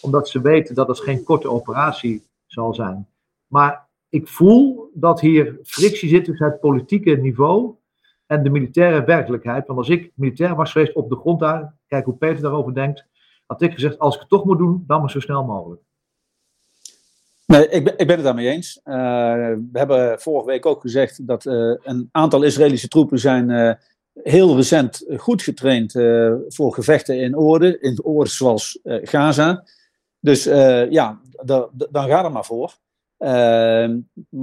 Omdat ze weten dat het geen korte operatie zal zijn. Maar ik voel dat hier frictie zit tussen het politieke niveau en de militaire werkelijkheid. Want als ik militair was geweest op de grond daar, kijk hoe Peter daarover denkt, had ik gezegd: als ik het toch moet doen, dan maar zo snel mogelijk. Nee, ik ben, ik ben het daarmee eens. Uh, we hebben vorige week ook gezegd dat uh, een aantal Israëlische troepen zijn uh, heel recent goed getraind voor gevechten in oorden, in oorden zoals Gaza. Dus ja, dan ga er maar voor.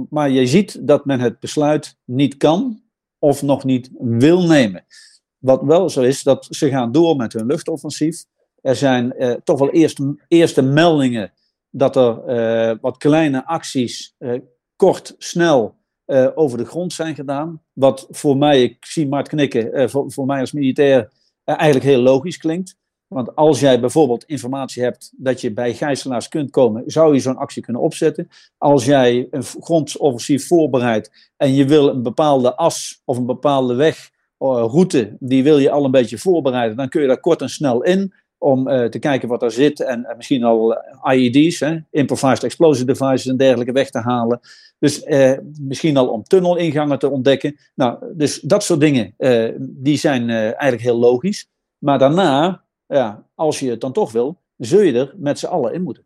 Maar je ziet dat men het besluit niet kan of nog niet wil nemen. Wat wel zo is, dat ze gaan door met hun luchtoffensief. Er zijn eh, toch wel eerst, eerste meldingen dat er eh, wat kleine acties eh, kort, snel over de grond zijn gedaan. Wat voor mij, ik zie Mart knikken, voor, mij als militair eigenlijk heel logisch klinkt. Want als jij bijvoorbeeld informatie hebt dat je bij gijzelaars kunt komen, zou je zo'n actie kunnen opzetten. Als jij een grondoffensief voorbereidt en je wil een bepaalde as of een bepaalde wegroute, die wil je al een beetje voorbereiden, dan kun je daar kort en snel in om uh, te kijken wat er zit en uh, misschien al IED's, hè, improvised explosive devices en dergelijke weg te halen. Dus misschien al om tunnelingangen te ontdekken. Nou, dus dat soort dingen, die zijn eigenlijk heel logisch. Maar daarna, ja, als je het dan toch wil, zul je er met z'n allen in moeten.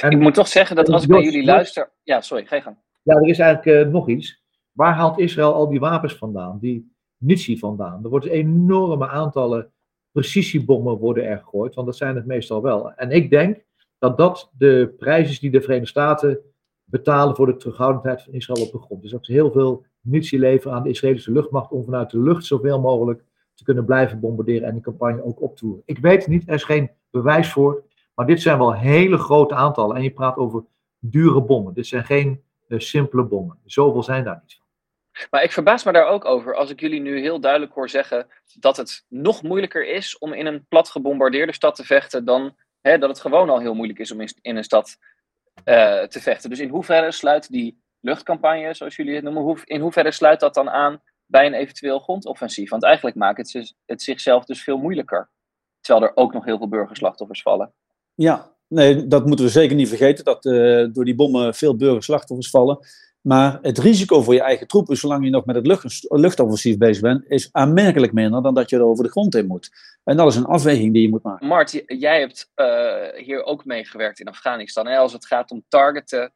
En, ik moet toch zeggen dat als ik naar jullie luister... Ja, sorry, ga je gang. Ja, er is eigenlijk nog iets. Waar haalt Israël al die wapens vandaan, die munitie vandaan? Er worden enorme aantallen precisiebommen worden er gegooid, want dat zijn het meestal wel. En ik denk dat dat de prijs is die de Verenigde Staten betalen voor de terughoudendheid van Israël op de grond. Dus dat ze heel veel munitie leveren aan de Israëlische luchtmacht om vanuit de lucht zoveel mogelijk te kunnen blijven bombarderen en die campagne ook optoeren. Ik weet het niet, er is geen bewijs voor, maar dit zijn wel hele grote aantallen. En je praat over dure bommen. Dit zijn geen uh, simpele bommen. Zoveel zijn daar niet van. Maar ik verbaas me daar ook over als ik jullie nu heel duidelijk hoor zeggen dat het nog moeilijker is om in een plat gebombardeerde stad te vechten dan hè, dat het gewoon al heel moeilijk is om in, een stad uh, te vechten. Dus in hoeverre sluit die luchtcampagne, zoals jullie het noemen, hoe, in hoeverre sluit dat dan aan bij een eventueel grondoffensief? Want eigenlijk maakt het, het zichzelf dus veel moeilijker. Terwijl er ook nog heel veel burgerslachtoffers vallen. Ja, nee, dat moeten we zeker niet vergeten, dat uh, door die bommen veel burgerslachtoffers vallen. Maar het risico voor je eigen troepen, zolang je nog met het lucht, luchtoffensief bezig bent, is aanmerkelijk minder dan dat je er over de grond in moet. En dat is een afweging die je moet maken. Mart, jij hebt uh, hier ook meegewerkt in Afghanistan. Hè? Als het gaat om targeten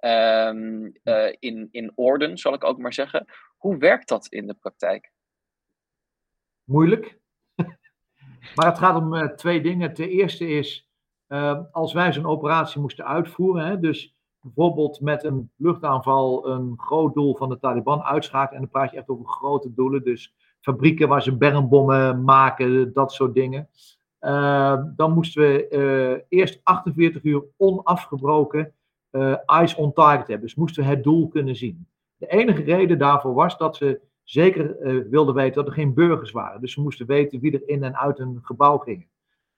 um, uh, in, in orden, zal ik ook maar zeggen. Hoe werkt dat in de praktijk? Moeilijk. maar het gaat om uh, twee dingen. Ten eerste is, als wij zo'n operatie moesten uitvoeren, hè, dus bijvoorbeeld met een luchtaanval een groot doel van de Taliban uitschakelen. En dan praat je echt over grote doelen. Dus fabrieken waar ze bermbommen maken, dat soort dingen. Uh, dan moesten we uh, eerst 48 uur onafgebroken uh, eyes on target hebben. Dus moesten we het doel kunnen zien. De enige reden daarvoor was dat ze zeker eh, wilden weten dat er geen burgers waren. Dus ze moesten weten wie er in en uit een gebouw gingen.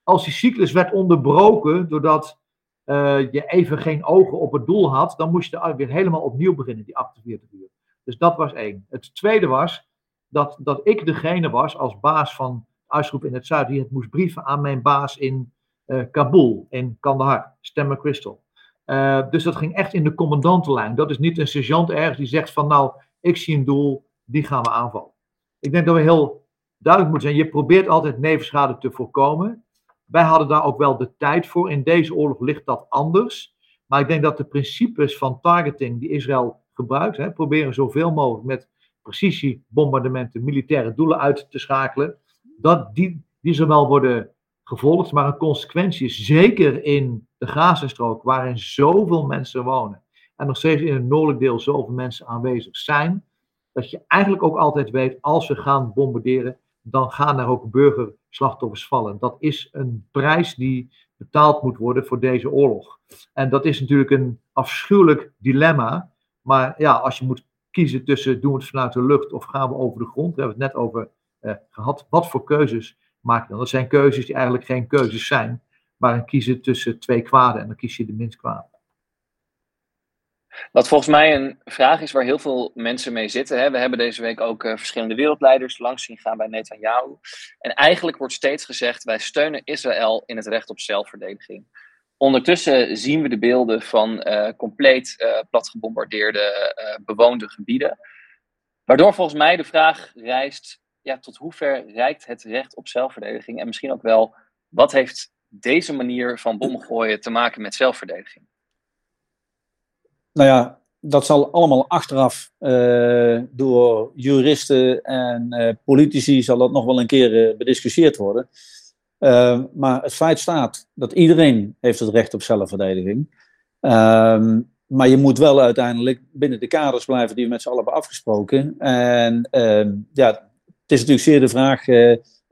Als die cyclus werd onderbroken doordat eh, je even geen ogen op het doel had, dan moest je weer helemaal opnieuw beginnen, die 48 uur. Dus dat was één. Het tweede was dat, dat ik degene was als baas van uitgroep in het zuiden die het moest brieven aan mijn baas in uh, Kabul, in Kandahar, Stemmer Crystal. Uh, dus dat ging echt in de commandantenlijn. Dat is niet een sergeant ergens die zegt van nou, ik zie een doel, die gaan we aanvallen. Ik denk dat we heel duidelijk moeten zijn, je probeert altijd nevenschade te voorkomen. Wij hadden daar ook wel de tijd voor. In deze oorlog ligt dat anders. Maar ik denk dat de principes van targeting die Israël gebruikt, hè, proberen zoveel mogelijk met precisiebombardementen militaire doelen uit te schakelen, dat die, die zowel worden gevolgd, maar een consequentie is zeker in de Gazastrook, waarin zoveel mensen wonen en nog steeds in het noordelijk deel zoveel mensen aanwezig zijn, dat je eigenlijk ook altijd weet, als we gaan bombarderen, dan gaan er ook burgerslachtoffers vallen. Dat is een prijs die betaald moet worden voor deze oorlog. En dat is natuurlijk een afschuwelijk dilemma. Maar ja, als je moet kiezen tussen doen we het vanuit de lucht of gaan we over de grond, we hebben het net over eh, gehad. Wat voor keuzes maak je dan? Dat zijn keuzes die eigenlijk geen keuzes zijn, maar een kiezen tussen twee kwaden en dan kies je de minst kwade. Wat volgens mij een vraag is waar heel veel mensen mee zitten. Hè. We hebben deze week ook uh, verschillende wereldleiders langs zien gaan bij Netanyahu. En eigenlijk wordt steeds gezegd: wij steunen Israël in het recht op zelfverdediging. Ondertussen zien we de beelden van uh, compleet uh, platgebombardeerde bewoonde gebieden. Waardoor volgens mij de vraag rijst: ja, tot hoever reikt het recht op zelfverdediging? En misschien ook wel, wat heeft deze manier van bommen gooien te maken met zelfverdediging? Nou ja, dat zal allemaal achteraf uh, door juristen en uh, politici zal dat nog wel een keer uh, bediscussieerd worden. maar het feit staat dat iedereen heeft het recht op zelfverdediging. Ehm, maar je moet wel uiteindelijk binnen de kaders blijven die we met z'n allen hebben afgesproken. En ehm, ja, is natuurlijk zeer de vraag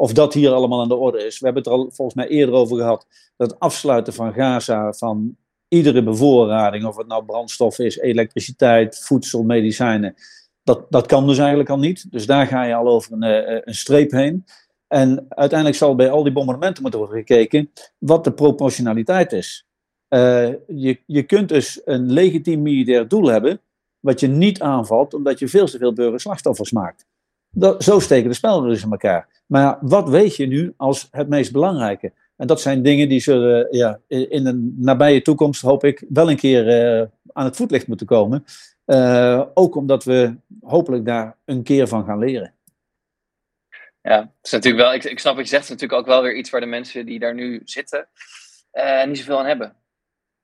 of dat hier allemaal aan de orde is. We hebben het er al volgens mij eerder over gehad. Dat het afsluiten van Gaza van iedere bevoorrading, of het nou brandstof is, elektriciteit, voedsel, medicijnen, dat, dat kan dus eigenlijk al niet. Dus daar ga je al over een, eh, een streep heen. En uiteindelijk zal bij al die bombardementen moeten worden gekeken wat de proportionaliteit is. Uh, je, je kunt dus een legitiem militair doel hebben, wat je niet aanvalt, omdat je veel te veel burgerslachtoffers maakt. Dat, zo steken de spellen dus in elkaar. Maar wat weet je nu als het meest belangrijke? En dat zijn dingen die zullen ja, in de nabije toekomst, hoop ik, wel een keer uh, aan het voetlicht moeten komen. Uh, ook omdat we hopelijk daar een keer van gaan leren. Ja, dat is natuurlijk wel, ik, ik snap wat je zegt, het is natuurlijk ook wel weer iets waar de mensen die daar nu zitten uh, niet zoveel aan hebben.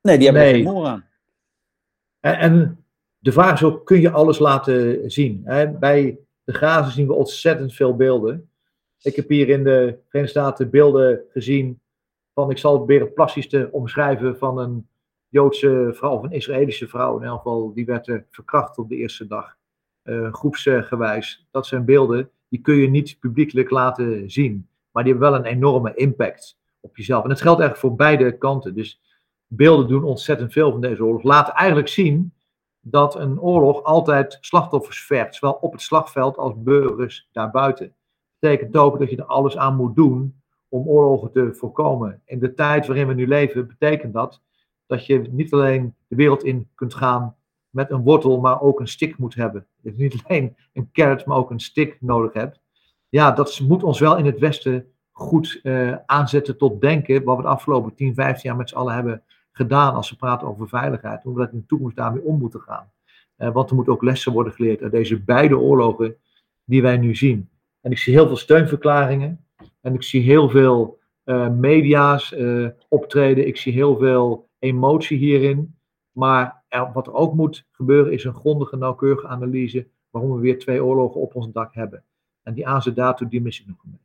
Nee, die hebben nee. er geen moer aan. En, en, de vraag is ook, kun je alles laten zien? Hè? Bij de Gaza zien we ontzettend veel beelden. Ik heb hier in de Verenigde Staten beelden gezien van, ik zal het proberen plastisch te omschrijven, van een Joodse vrouw of een Israëlische vrouw. In elk geval, die werd verkracht op de eerste dag. Uh, groepsgewijs. Dat zijn beelden, die kun je niet publiekelijk laten zien. Maar die hebben wel een enorme impact op jezelf. En dat geldt eigenlijk voor beide kanten. Dus beelden doen ontzettend veel van deze oorlog. Laten eigenlijk zien dat een oorlog altijd slachtoffers vergt. Zowel op het slagveld als burgers daarbuiten. Dat betekent ook dat je er alles aan moet doen om oorlogen te voorkomen. In de tijd waarin we nu leven, betekent dat dat je niet alleen de wereld in kunt gaan met een wortel, maar ook een stick moet hebben. Dat je niet alleen een carrot, maar ook een stick nodig hebt. Ja, dat moet ons wel in het Westen goed uh, aanzetten tot denken, wat we de afgelopen 10, 15 jaar met z'n allen hebben gedaan als we praten over veiligheid. Hoe we in de toekomst daarmee om moeten gaan. Uh, want er moeten ook lessen worden geleerd uit deze beide oorlogen die wij nu zien. En ik zie heel veel steunverklaringen. En ik zie heel veel uh, media's uh, optreden. Ik zie heel veel emotie hierin. Maar wat er ook moet gebeuren is een grondige, nauwkeurige analyse waarom we weer twee oorlogen op ons dak hebben. En die aanzet daartoe, die mis ik nog een beetje.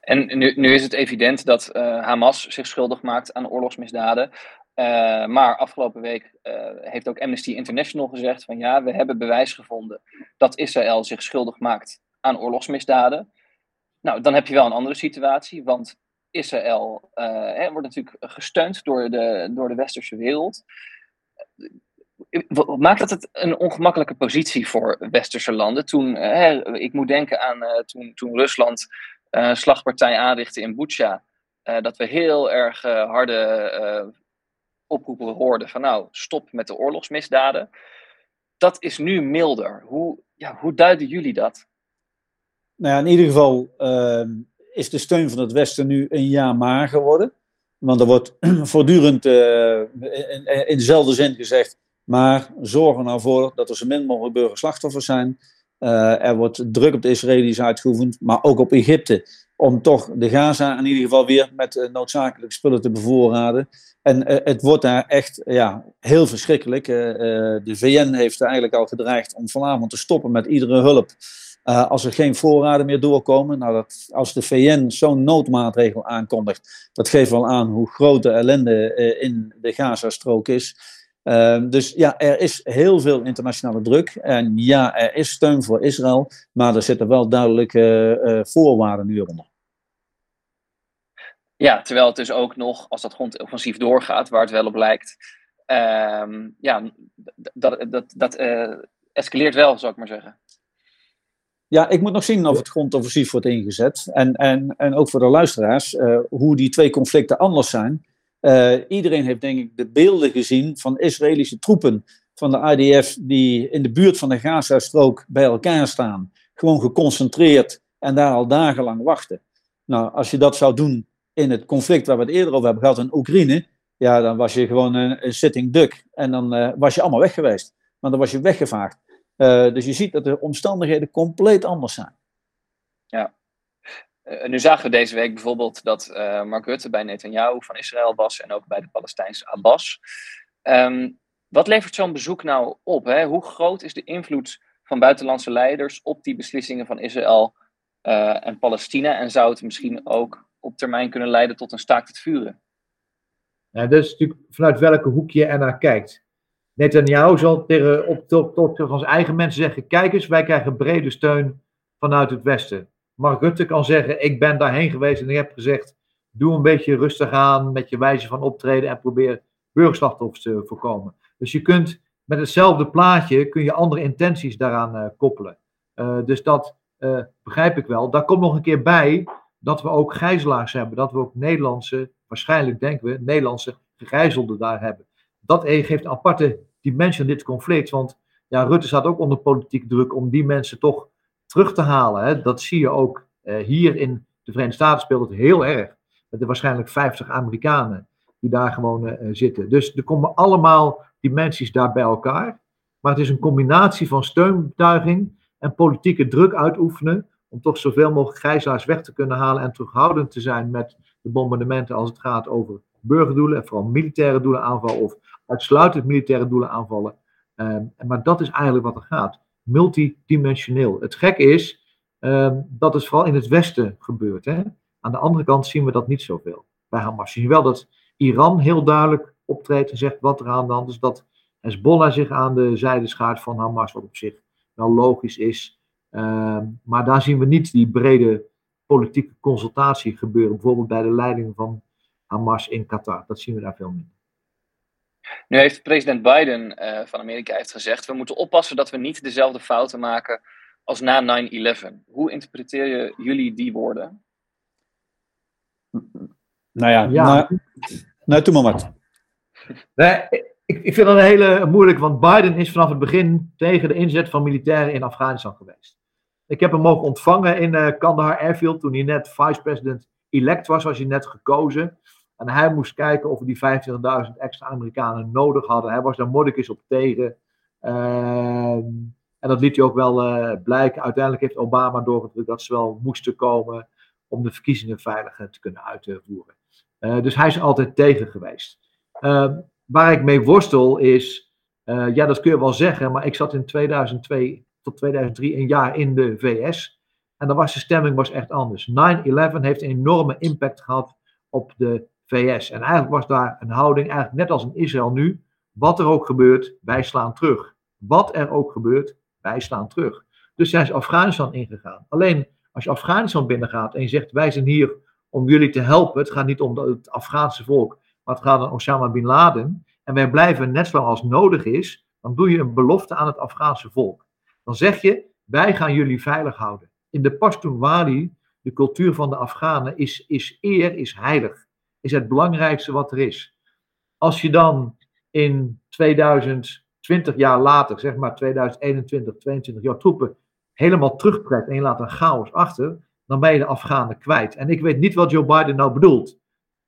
En nu, nu is het evident dat uh, Hamas zich schuldig maakt aan oorlogsmisdaden. Uh, maar afgelopen week uh, heeft ook Amnesty International gezegd van ja, we hebben bewijs gevonden dat Israël zich schuldig maakt aan oorlogsmisdaden. Nou, dan heb je wel een andere situatie, want Israël hè, wordt natuurlijk gesteund door de, door de westerse wereld. maakt dat het een ongemakkelijke positie voor westerse landen? Toen, hè, ik moet denken aan toen, toen Rusland uh, slagpartij aanrichtte in Bucha. dat we heel erg harde oproepen hoorden van nou, stop met de oorlogsmisdaden. Dat is nu milder. Hoe, ja, hoe duiden jullie dat? Nou ja, in ieder geval ehm, is de steun van het Westen nu een jaar maar geworden. Want er wordt voortdurend in, in, dezelfde zin gezegd, maar zorg er nou voor dat er zo min mogelijk burgerslachtoffers zijn. Uh, er wordt druk op de Israëli's uitgeoefend, maar ook op Egypte, om toch de Gaza in ieder geval weer met uh, noodzakelijke spullen te bevoorraden. En het wordt daar echt ja, heel verschrikkelijk. de VN heeft eigenlijk al gedreigd om vanavond te stoppen met iedere hulp als er geen voorraden meer doorkomen, nou dat, als de VN zo'n noodmaatregel aankondigt, dat geeft wel aan hoe groot de ellende in de Gazastrook is. Uh, dus ja, er is heel veel internationale druk. En ja, er is steun voor Israël, maar er zitten wel duidelijke eh, voorwaarden nu onder. Ja, terwijl het dus ook nog, als dat grondoffensief doorgaat, waar het wel op lijkt, ehm, ja, dat, dat, dat escaleert wel, zou ik maar zeggen. Ja, ik moet nog zien of het grondoffensief wordt ingezet. En, en, en ook voor de luisteraars, uh, hoe die twee conflicten anders zijn. Uh, iedereen heeft denk ik de beelden gezien van Israëlische troepen van de IDF die in de buurt van de Gaza-strook bij elkaar staan. Gewoon geconcentreerd en daar al dagenlang wachten. Nou, als je dat zou doen in het conflict waar we het eerder over hebben gehad in Oekraïne, ja, dan was je gewoon een, sitting duck. En dan uh, was je allemaal weg geweest. Maar dan was je weggevaagd. Uh, dus je ziet dat de omstandigheden compleet anders zijn. Ja. Uh, nu zagen we deze week bijvoorbeeld dat uh, Mark Rutte bij Netanyahu van Israël was en ook bij de Palestijnse Abbas. Um, wat levert zo'n bezoek nou op? Hè? Hoe groot is de invloed van buitenlandse leiders op die beslissingen van Israël en Palestina? En zou het misschien ook op termijn kunnen leiden tot een staakt het vuren? Dat is natuurlijk vanuit welke hoek je ernaar kijkt. Netanyahu zal tegen, op, top op, van zijn eigen mensen zeggen: Kijk eens, wij krijgen brede steun vanuit het Westen. Mark Rutte kan zeggen: Ik ben daarheen geweest en ik heb gezegd: Doe een beetje rustig aan met je wijze van optreden en probeer burgerslachtoffers te voorkomen. Dus je kunt met hetzelfde plaatje kun je andere intenties daaraan uh, koppelen. Uh, dus dat uh, begrijp ik wel. Daar komt nog een keer bij dat we ook gijzelaars hebben. Dat we ook Nederlandse, waarschijnlijk denken we, Nederlandse gegijzelden daar hebben. Dat geeft een aparte dimensie aan dit conflict. Want ja, Rutte staat ook onder politiek druk om die mensen toch terug te halen. Hè. Dat zie je ook uh, hier in de Verenigde Staten speelt het heel erg. Met de waarschijnlijk 50 Amerikanen die daar gewoon uh, zitten. Dus er komen allemaal dimensies daar bij elkaar. Maar het is een combinatie van steunbetuiging en politieke druk uitoefenen. Om toch zoveel mogelijk gijzelaars weg te kunnen halen en terughoudend te zijn met de bombardementen als het gaat over burgerdoelen en vooral militaire doelen aanvallen of uitsluitend militaire doelen aanvallen. Uh, maar dat is eigenlijk wat er gaat. Multidimensioneel. Het gek is uh, dat het vooral in het Westen gebeurt. Hè? Aan de andere kant zien we dat niet zoveel bij Hamas. Je wel dat Iran heel duidelijk optreedt en zegt wat er aan de hand is. Dat Hezbollah zich aan de zijde schaart van Hamas, wat op zich wel logisch is. Uh, maar daar zien we niet die brede politieke consultatie gebeuren. Bijvoorbeeld bij de leiding van Hamas in Qatar. Dat zien we daar veel minder. Nu heeft president Biden uh, van Amerika heeft gezegd: we moeten oppassen dat we niet dezelfde fouten maken als na 9-11. Hoe interpreteer jullie die woorden? Nou ja, ja. Nou, nou, doe maar wat. Nee, ik, ik vind dat een hele moeilijk, want Biden is vanaf het begin tegen de inzet van militairen in Afghanistan geweest. Ik heb hem mogen ontvangen in uh, Kandahar Airfield toen hij net vice-president elect was, was hij net gekozen. En hij moest kijken of we die 25.000 extra Amerikanen nodig hadden. Hij was daar moordekjes op tegen. Ehm, en dat liet hij ook wel uh, blijken. Uiteindelijk heeft Obama doorgedrukt dat ze wel moesten komen om de verkiezingen veilig te kunnen uitvoeren. Uh, dus hij is altijd tegen geweest. Uh, waar ik mee worstel is, eh, ja dat kun je wel zeggen, maar ik zat in 2002 tot 2003 een jaar in de VS. En dan was de stemming was echt anders. 9-11 heeft een enorme impact gehad op de VS. En eigenlijk was daar een houding, eigenlijk net als in Israël nu, wat er ook gebeurt, wij slaan terug. Wat er ook gebeurt, wij slaan terug. Dus zijn ze Afghanistan ingegaan. Alleen als je Afghanistan binnengaat en je zegt, wij zijn hier om jullie te helpen. Het gaat niet om het Afghaanse volk, maar het gaat om Osama Bin Laden. En wij blijven net zolang als nodig is, dan doe je een belofte aan het Afghaanse volk. Dan zeg je, wij gaan jullie veilig houden. In de Pashtunwali, de cultuur van de Afghanen, is, is eer, is heilig. Is het belangrijkste wat er is. Als je dan in 2020 jaar later, zeg maar 2021, 22 jouw troepen helemaal terugtrekt en je laat een chaos achter, dan ben je de Afghanen kwijt. En ik weet niet wat Joe Biden nou bedoelt.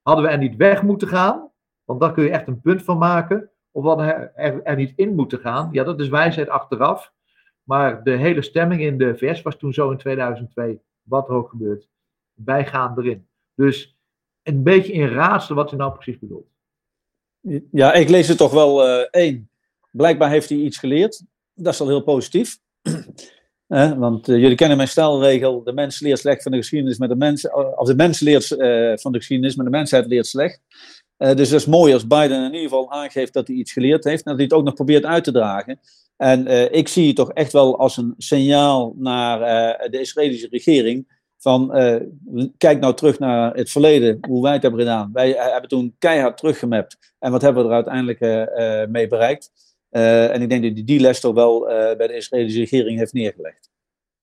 Hadden we er niet weg moeten gaan? Want daar kun je echt een punt van maken. Of hadden we er, er niet in moeten gaan? Ja, dat is wijsheid achteraf. Maar de hele stemming in de VS was toen zo in 2002. Wat er ook gebeurt. Wij gaan erin. Dus een beetje in raadsel wat hij nou precies bedoelt. Ja, ik lees het toch wel uh, één. Blijkbaar heeft hij iets geleerd. Dat is al heel positief. Eh, want uh, jullie kennen mijn stelregel: de mens leert slecht van de geschiedenis, maar de mens, of de mens leert van de geschiedenis, maar de mensheid leert slecht. dus dat is mooi als Biden in ieder geval aangeeft dat hij iets geleerd heeft en dat hij het ook nog probeert uit te dragen. En ik zie het toch echt wel als een signaal naar de Israëlische regering van uh, kijk nou terug naar het verleden, hoe wij het hebben gedaan. Wij hebben toen keihard teruggemapt en wat hebben we er uiteindelijk uh, mee bereikt. En ik denk dat die, die les toch wel bij de Israëlische regering heeft neergelegd.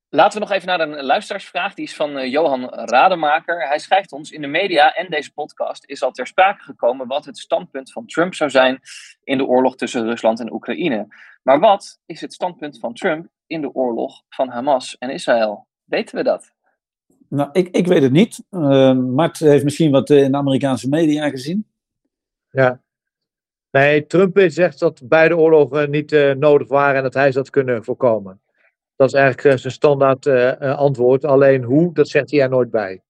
Laten we nog even naar een luisteraarsvraag. Die is van Johan Rademaker. Hij schrijft ons: In de media en deze podcast is al ter sprake gekomen wat het standpunt van Trump zou zijn in de oorlog tussen Rusland en Oekraïne. Maar wat is het standpunt van Trump in de oorlog van Hamas en Israël? Weten we dat? Nou, ik, ik weet het niet. Uh, Mart heeft misschien wat in de Amerikaanse media gezien. Ja. Nee, Trump zegt dat beide oorlogen niet uh, nodig waren en dat hij ze had kunnen voorkomen. Dat is eigenlijk uh, zijn standaard uh, antwoord. Alleen hoe, dat zegt hij er nooit bij.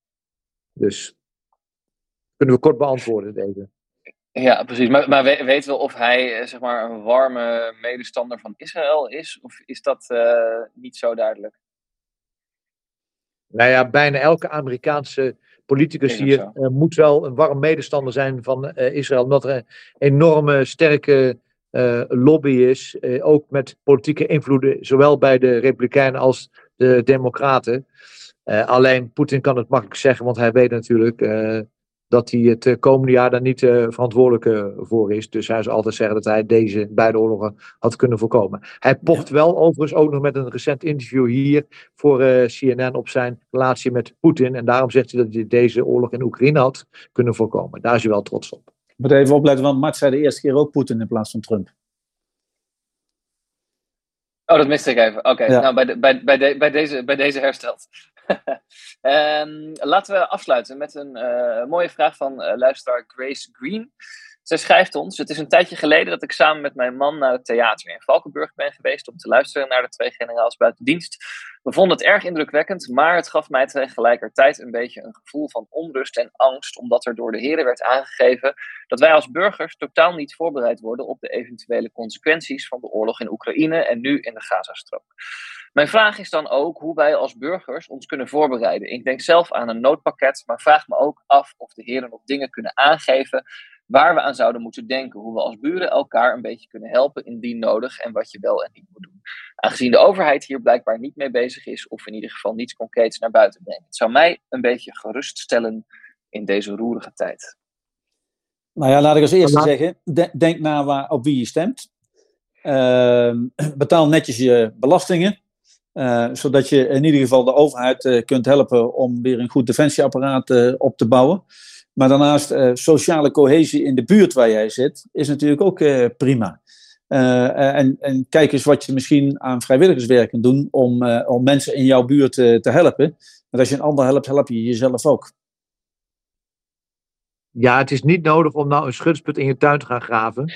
Dus kunnen we kort beantwoorden deze. Ja, precies. Maar, maar weten we of hij zeg maar, een warme medestander van Israël is? Of is dat niet zo duidelijk? Nou ja, bijna elke Amerikaanse politicus hier uh, moet wel een warm medestander zijn van uh, Israël. Omdat er een enorme sterke uh, lobby is. ook met politieke invloeden, zowel bij de Republikeinen als de Democraten. alleen Poetin kan het makkelijk zeggen, want hij weet natuurlijk dat hij het eh, komende jaar daar niet uh, verantwoordelijk uh, voor is. Dus hij zou altijd zeggen dat hij deze beide oorlogen had kunnen voorkomen. Hij pocht wel overigens ook nog met een recent interview hier voor uh, CNN op zijn relatie met Poetin. En daarom zegt hij dat hij deze oorlog in Oekraïne had kunnen voorkomen. Daar is hij wel trots op. Ik moet even opletten, want Mart zei de eerste keer ook Poetin in plaats van Trump. Oh, dat miste ik even. Oké, okay. ja. nou bij, de, bij, bij, de, bij, deze, bij deze hersteld. Um, laten we afsluiten met een uh, mooie vraag van uh, luisteraar Grace Green. Zij schrijft ons: Het is een tijdje geleden dat ik samen met mijn man naar het theater in Valkenburg ben geweest om te luisteren naar de twee generaals buiten dienst. We vonden het erg indrukwekkend, maar het gaf mij tegelijkertijd een beetje een gevoel van onrust en angst, omdat er door de heren werd aangegeven dat wij als burgers totaal niet voorbereid worden op de eventuele consequenties van de oorlog in Oekraïne en nu in de Gazastrook. Mijn vraag is dan ook hoe wij als burgers ons kunnen voorbereiden. Ik denk zelf aan een noodpakket, maar vraag me ook af of de heren nog dingen kunnen aangeven waar we aan zouden moeten denken. Hoe we als buren elkaar een beetje kunnen helpen indien nodig en wat je wel en niet moet doen. Aangezien de overheid hier blijkbaar niet mee bezig is, of in ieder geval niets concreets naar buiten brengt. Het zou mij een beetje geruststellen in deze roerige tijd. Nou ja, laat ik als eerste zeggen, denk na waar, op wie je stemt. Uh, betaal netjes je belastingen. Uh, zodat je in ieder geval de overheid uh, kunt helpen om weer een goed defensieapparaat uh, op te bouwen. Maar daarnaast sociale cohesie in de buurt waar jij zit, is natuurlijk ook prima. en, en, kijk eens wat je misschien aan vrijwilligerswerk kunt doen om, om mensen in jouw buurt te helpen. Want als je een ander helpt, help je jezelf ook. Ja, het is niet nodig om nou een schutsput in je tuin te gaan graven.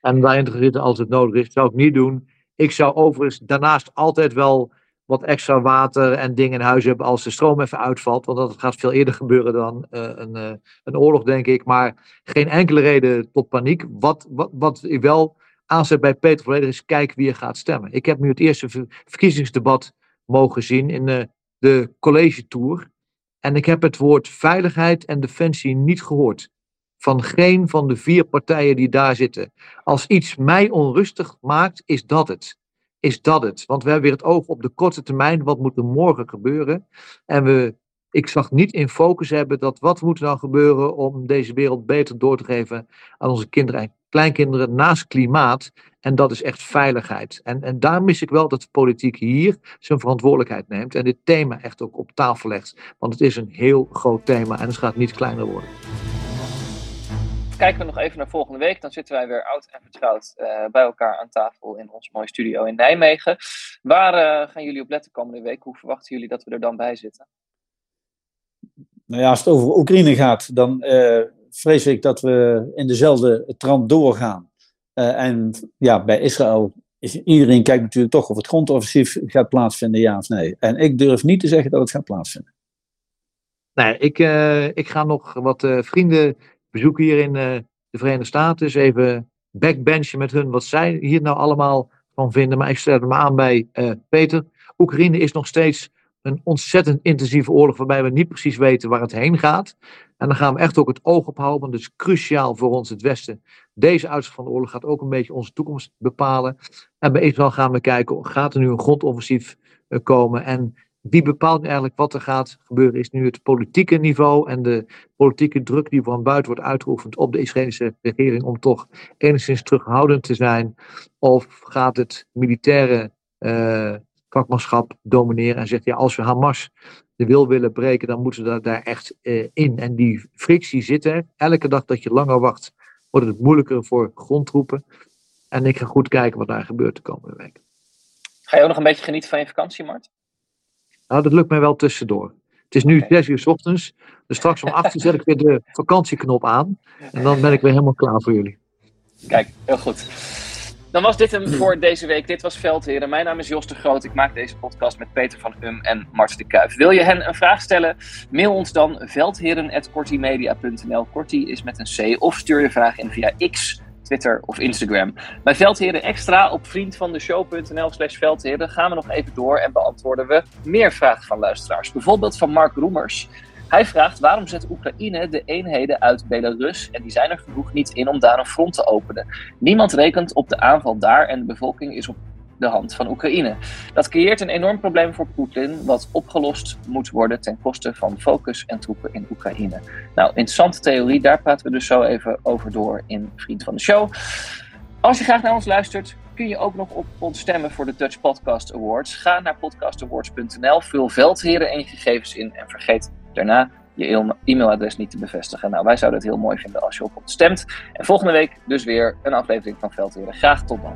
En daarin te zitten als het nodig is. Dat zou ik niet doen. Ik zou overigens daarnaast altijd wel wat extra water en dingen in huis hebben als de stroom even uitvalt. Want dat gaat veel eerder gebeuren dan uh, een, uh, een oorlog, denk ik. Maar geen enkele reden tot paniek. Wat, wat, wat ik wel aanzet bij Peter Volledig is, kijk wie er gaat stemmen. Ik heb nu het eerste ver verkiezingsdebat mogen zien in uh, de college tour. En ik heb het woord veiligheid en defensie niet gehoord. Van geen van de vier partijen die daar zitten. Als iets mij onrustig maakt, is dat het. Is dat het. Want we hebben weer het oog op de korte termijn. Wat moet er morgen gebeuren? En we ik zag niet in focus hebben dat wat moet er nou gebeuren om deze wereld beter door te geven aan onze kinderen en kleinkinderen naast klimaat. En dat is echt veiligheid. En, en daar mis ik wel dat de politiek hier zijn verantwoordelijkheid neemt en dit thema echt ook op tafel legt. Want het is een heel groot thema en het gaat niet kleiner worden. Kijken we nog even naar volgende week, dan zitten wij weer oud en vertrouwd uh, bij elkaar aan tafel in ons mooie studio in Nijmegen. Waar uh, gaan jullie op letten komende week? Hoe verwachten jullie dat we er dan bij zitten? Nou ja, als het over Oekraïne gaat, dan uh, vrees ik dat we in dezelfde trant doorgaan. Uh, en ja, bij Israël is iedereen kijkt natuurlijk toch of het grondoffensief gaat plaatsvinden, ja of nee. En ik durf niet te zeggen dat het gaat plaatsvinden. Nee, ik, uh, ik ga nog wat vrienden bezoeken hier in de Verenigde Staten. Dus even backbenchen met hun wat zij hier nou allemaal van vinden. Maar ik sluit me aan bij Peter. Oekraïne is nog steeds een ontzettend intensieve oorlog waarbij we niet precies weten waar het heen gaat. En dan gaan we echt ook het oog op houden, want het is cruciaal voor ons, het Westen. Deze uitslag van de oorlog gaat ook een beetje onze toekomst bepalen. En bij Israël gaan we kijken, gaat er nu een grondoffensief eh, komen? En wie bepaalt eigenlijk wat er gaat gebeuren? Is nu het politieke niveau en de politieke druk die van buiten wordt uitgeoefend op de Israëlische regering om toch enigszins terughoudend te zijn? Of gaat het militaire uh, vakmanschap domineren en zegt, ja, als we Hamas de wil willen breken, dan moeten we daar echt uh, in. En die frictie zit er. Elke dag dat je langer wacht, wordt het moeilijker voor grondtroepen. En ik ga goed kijken wat daar gebeurt de komende week. Ga je ook nog een beetje genieten van je vakantie, Mart? Nou, dat lukt mij wel tussendoor. Het is nu zes uur s ochtends. Dus straks om acht uur zet ik weer de vakantieknop aan. En dan ben ik weer helemaal klaar voor jullie. Kijk, heel goed. Dan was dit hem voor deze week. Dit was Veldheren. Mijn naam is Jos de Groot. Ik maak deze podcast met Peter van Um en Mart de Kuif. Wil je hen een vraag stellen? Mail ons dan veldheren.kortimedia.nl. Kortie is met een C. Of stuur je vraag in via X, Twitter of Instagram. Bij Veldheren Extra op vriendvandeshow.nl slash Veldheren gaan we nog even door en beantwoorden we meer vragen van luisteraars. Bijvoorbeeld van Mark Roemers. Hij vraagt waarom zet Oekraïne de eenheden uit Belarus en die zijn er genoeg niet in om daar een front te openen. Niemand rekent op de aanval daar en de bevolking is op de hand van Oekraïne. Dat creëert een enorm probleem voor Poetin, wat opgelost moet worden ten koste van focus en troepen in Oekraïne. Nou, interessante theorie, daar praten we dus zo even over door in Vriend van de Show. Als je graag naar ons luistert, kun je ook nog op ons stemmen voor de Dutch Podcast Awards. Ga naar podcastawards.nl, vul veldheren en je gegevens in en vergeet daarna je e-mailadres niet te bevestigen. Nou, wij zouden het heel mooi vinden als je op ons stemt. En volgende week dus weer een aflevering van Veldheren. Graag tot dan.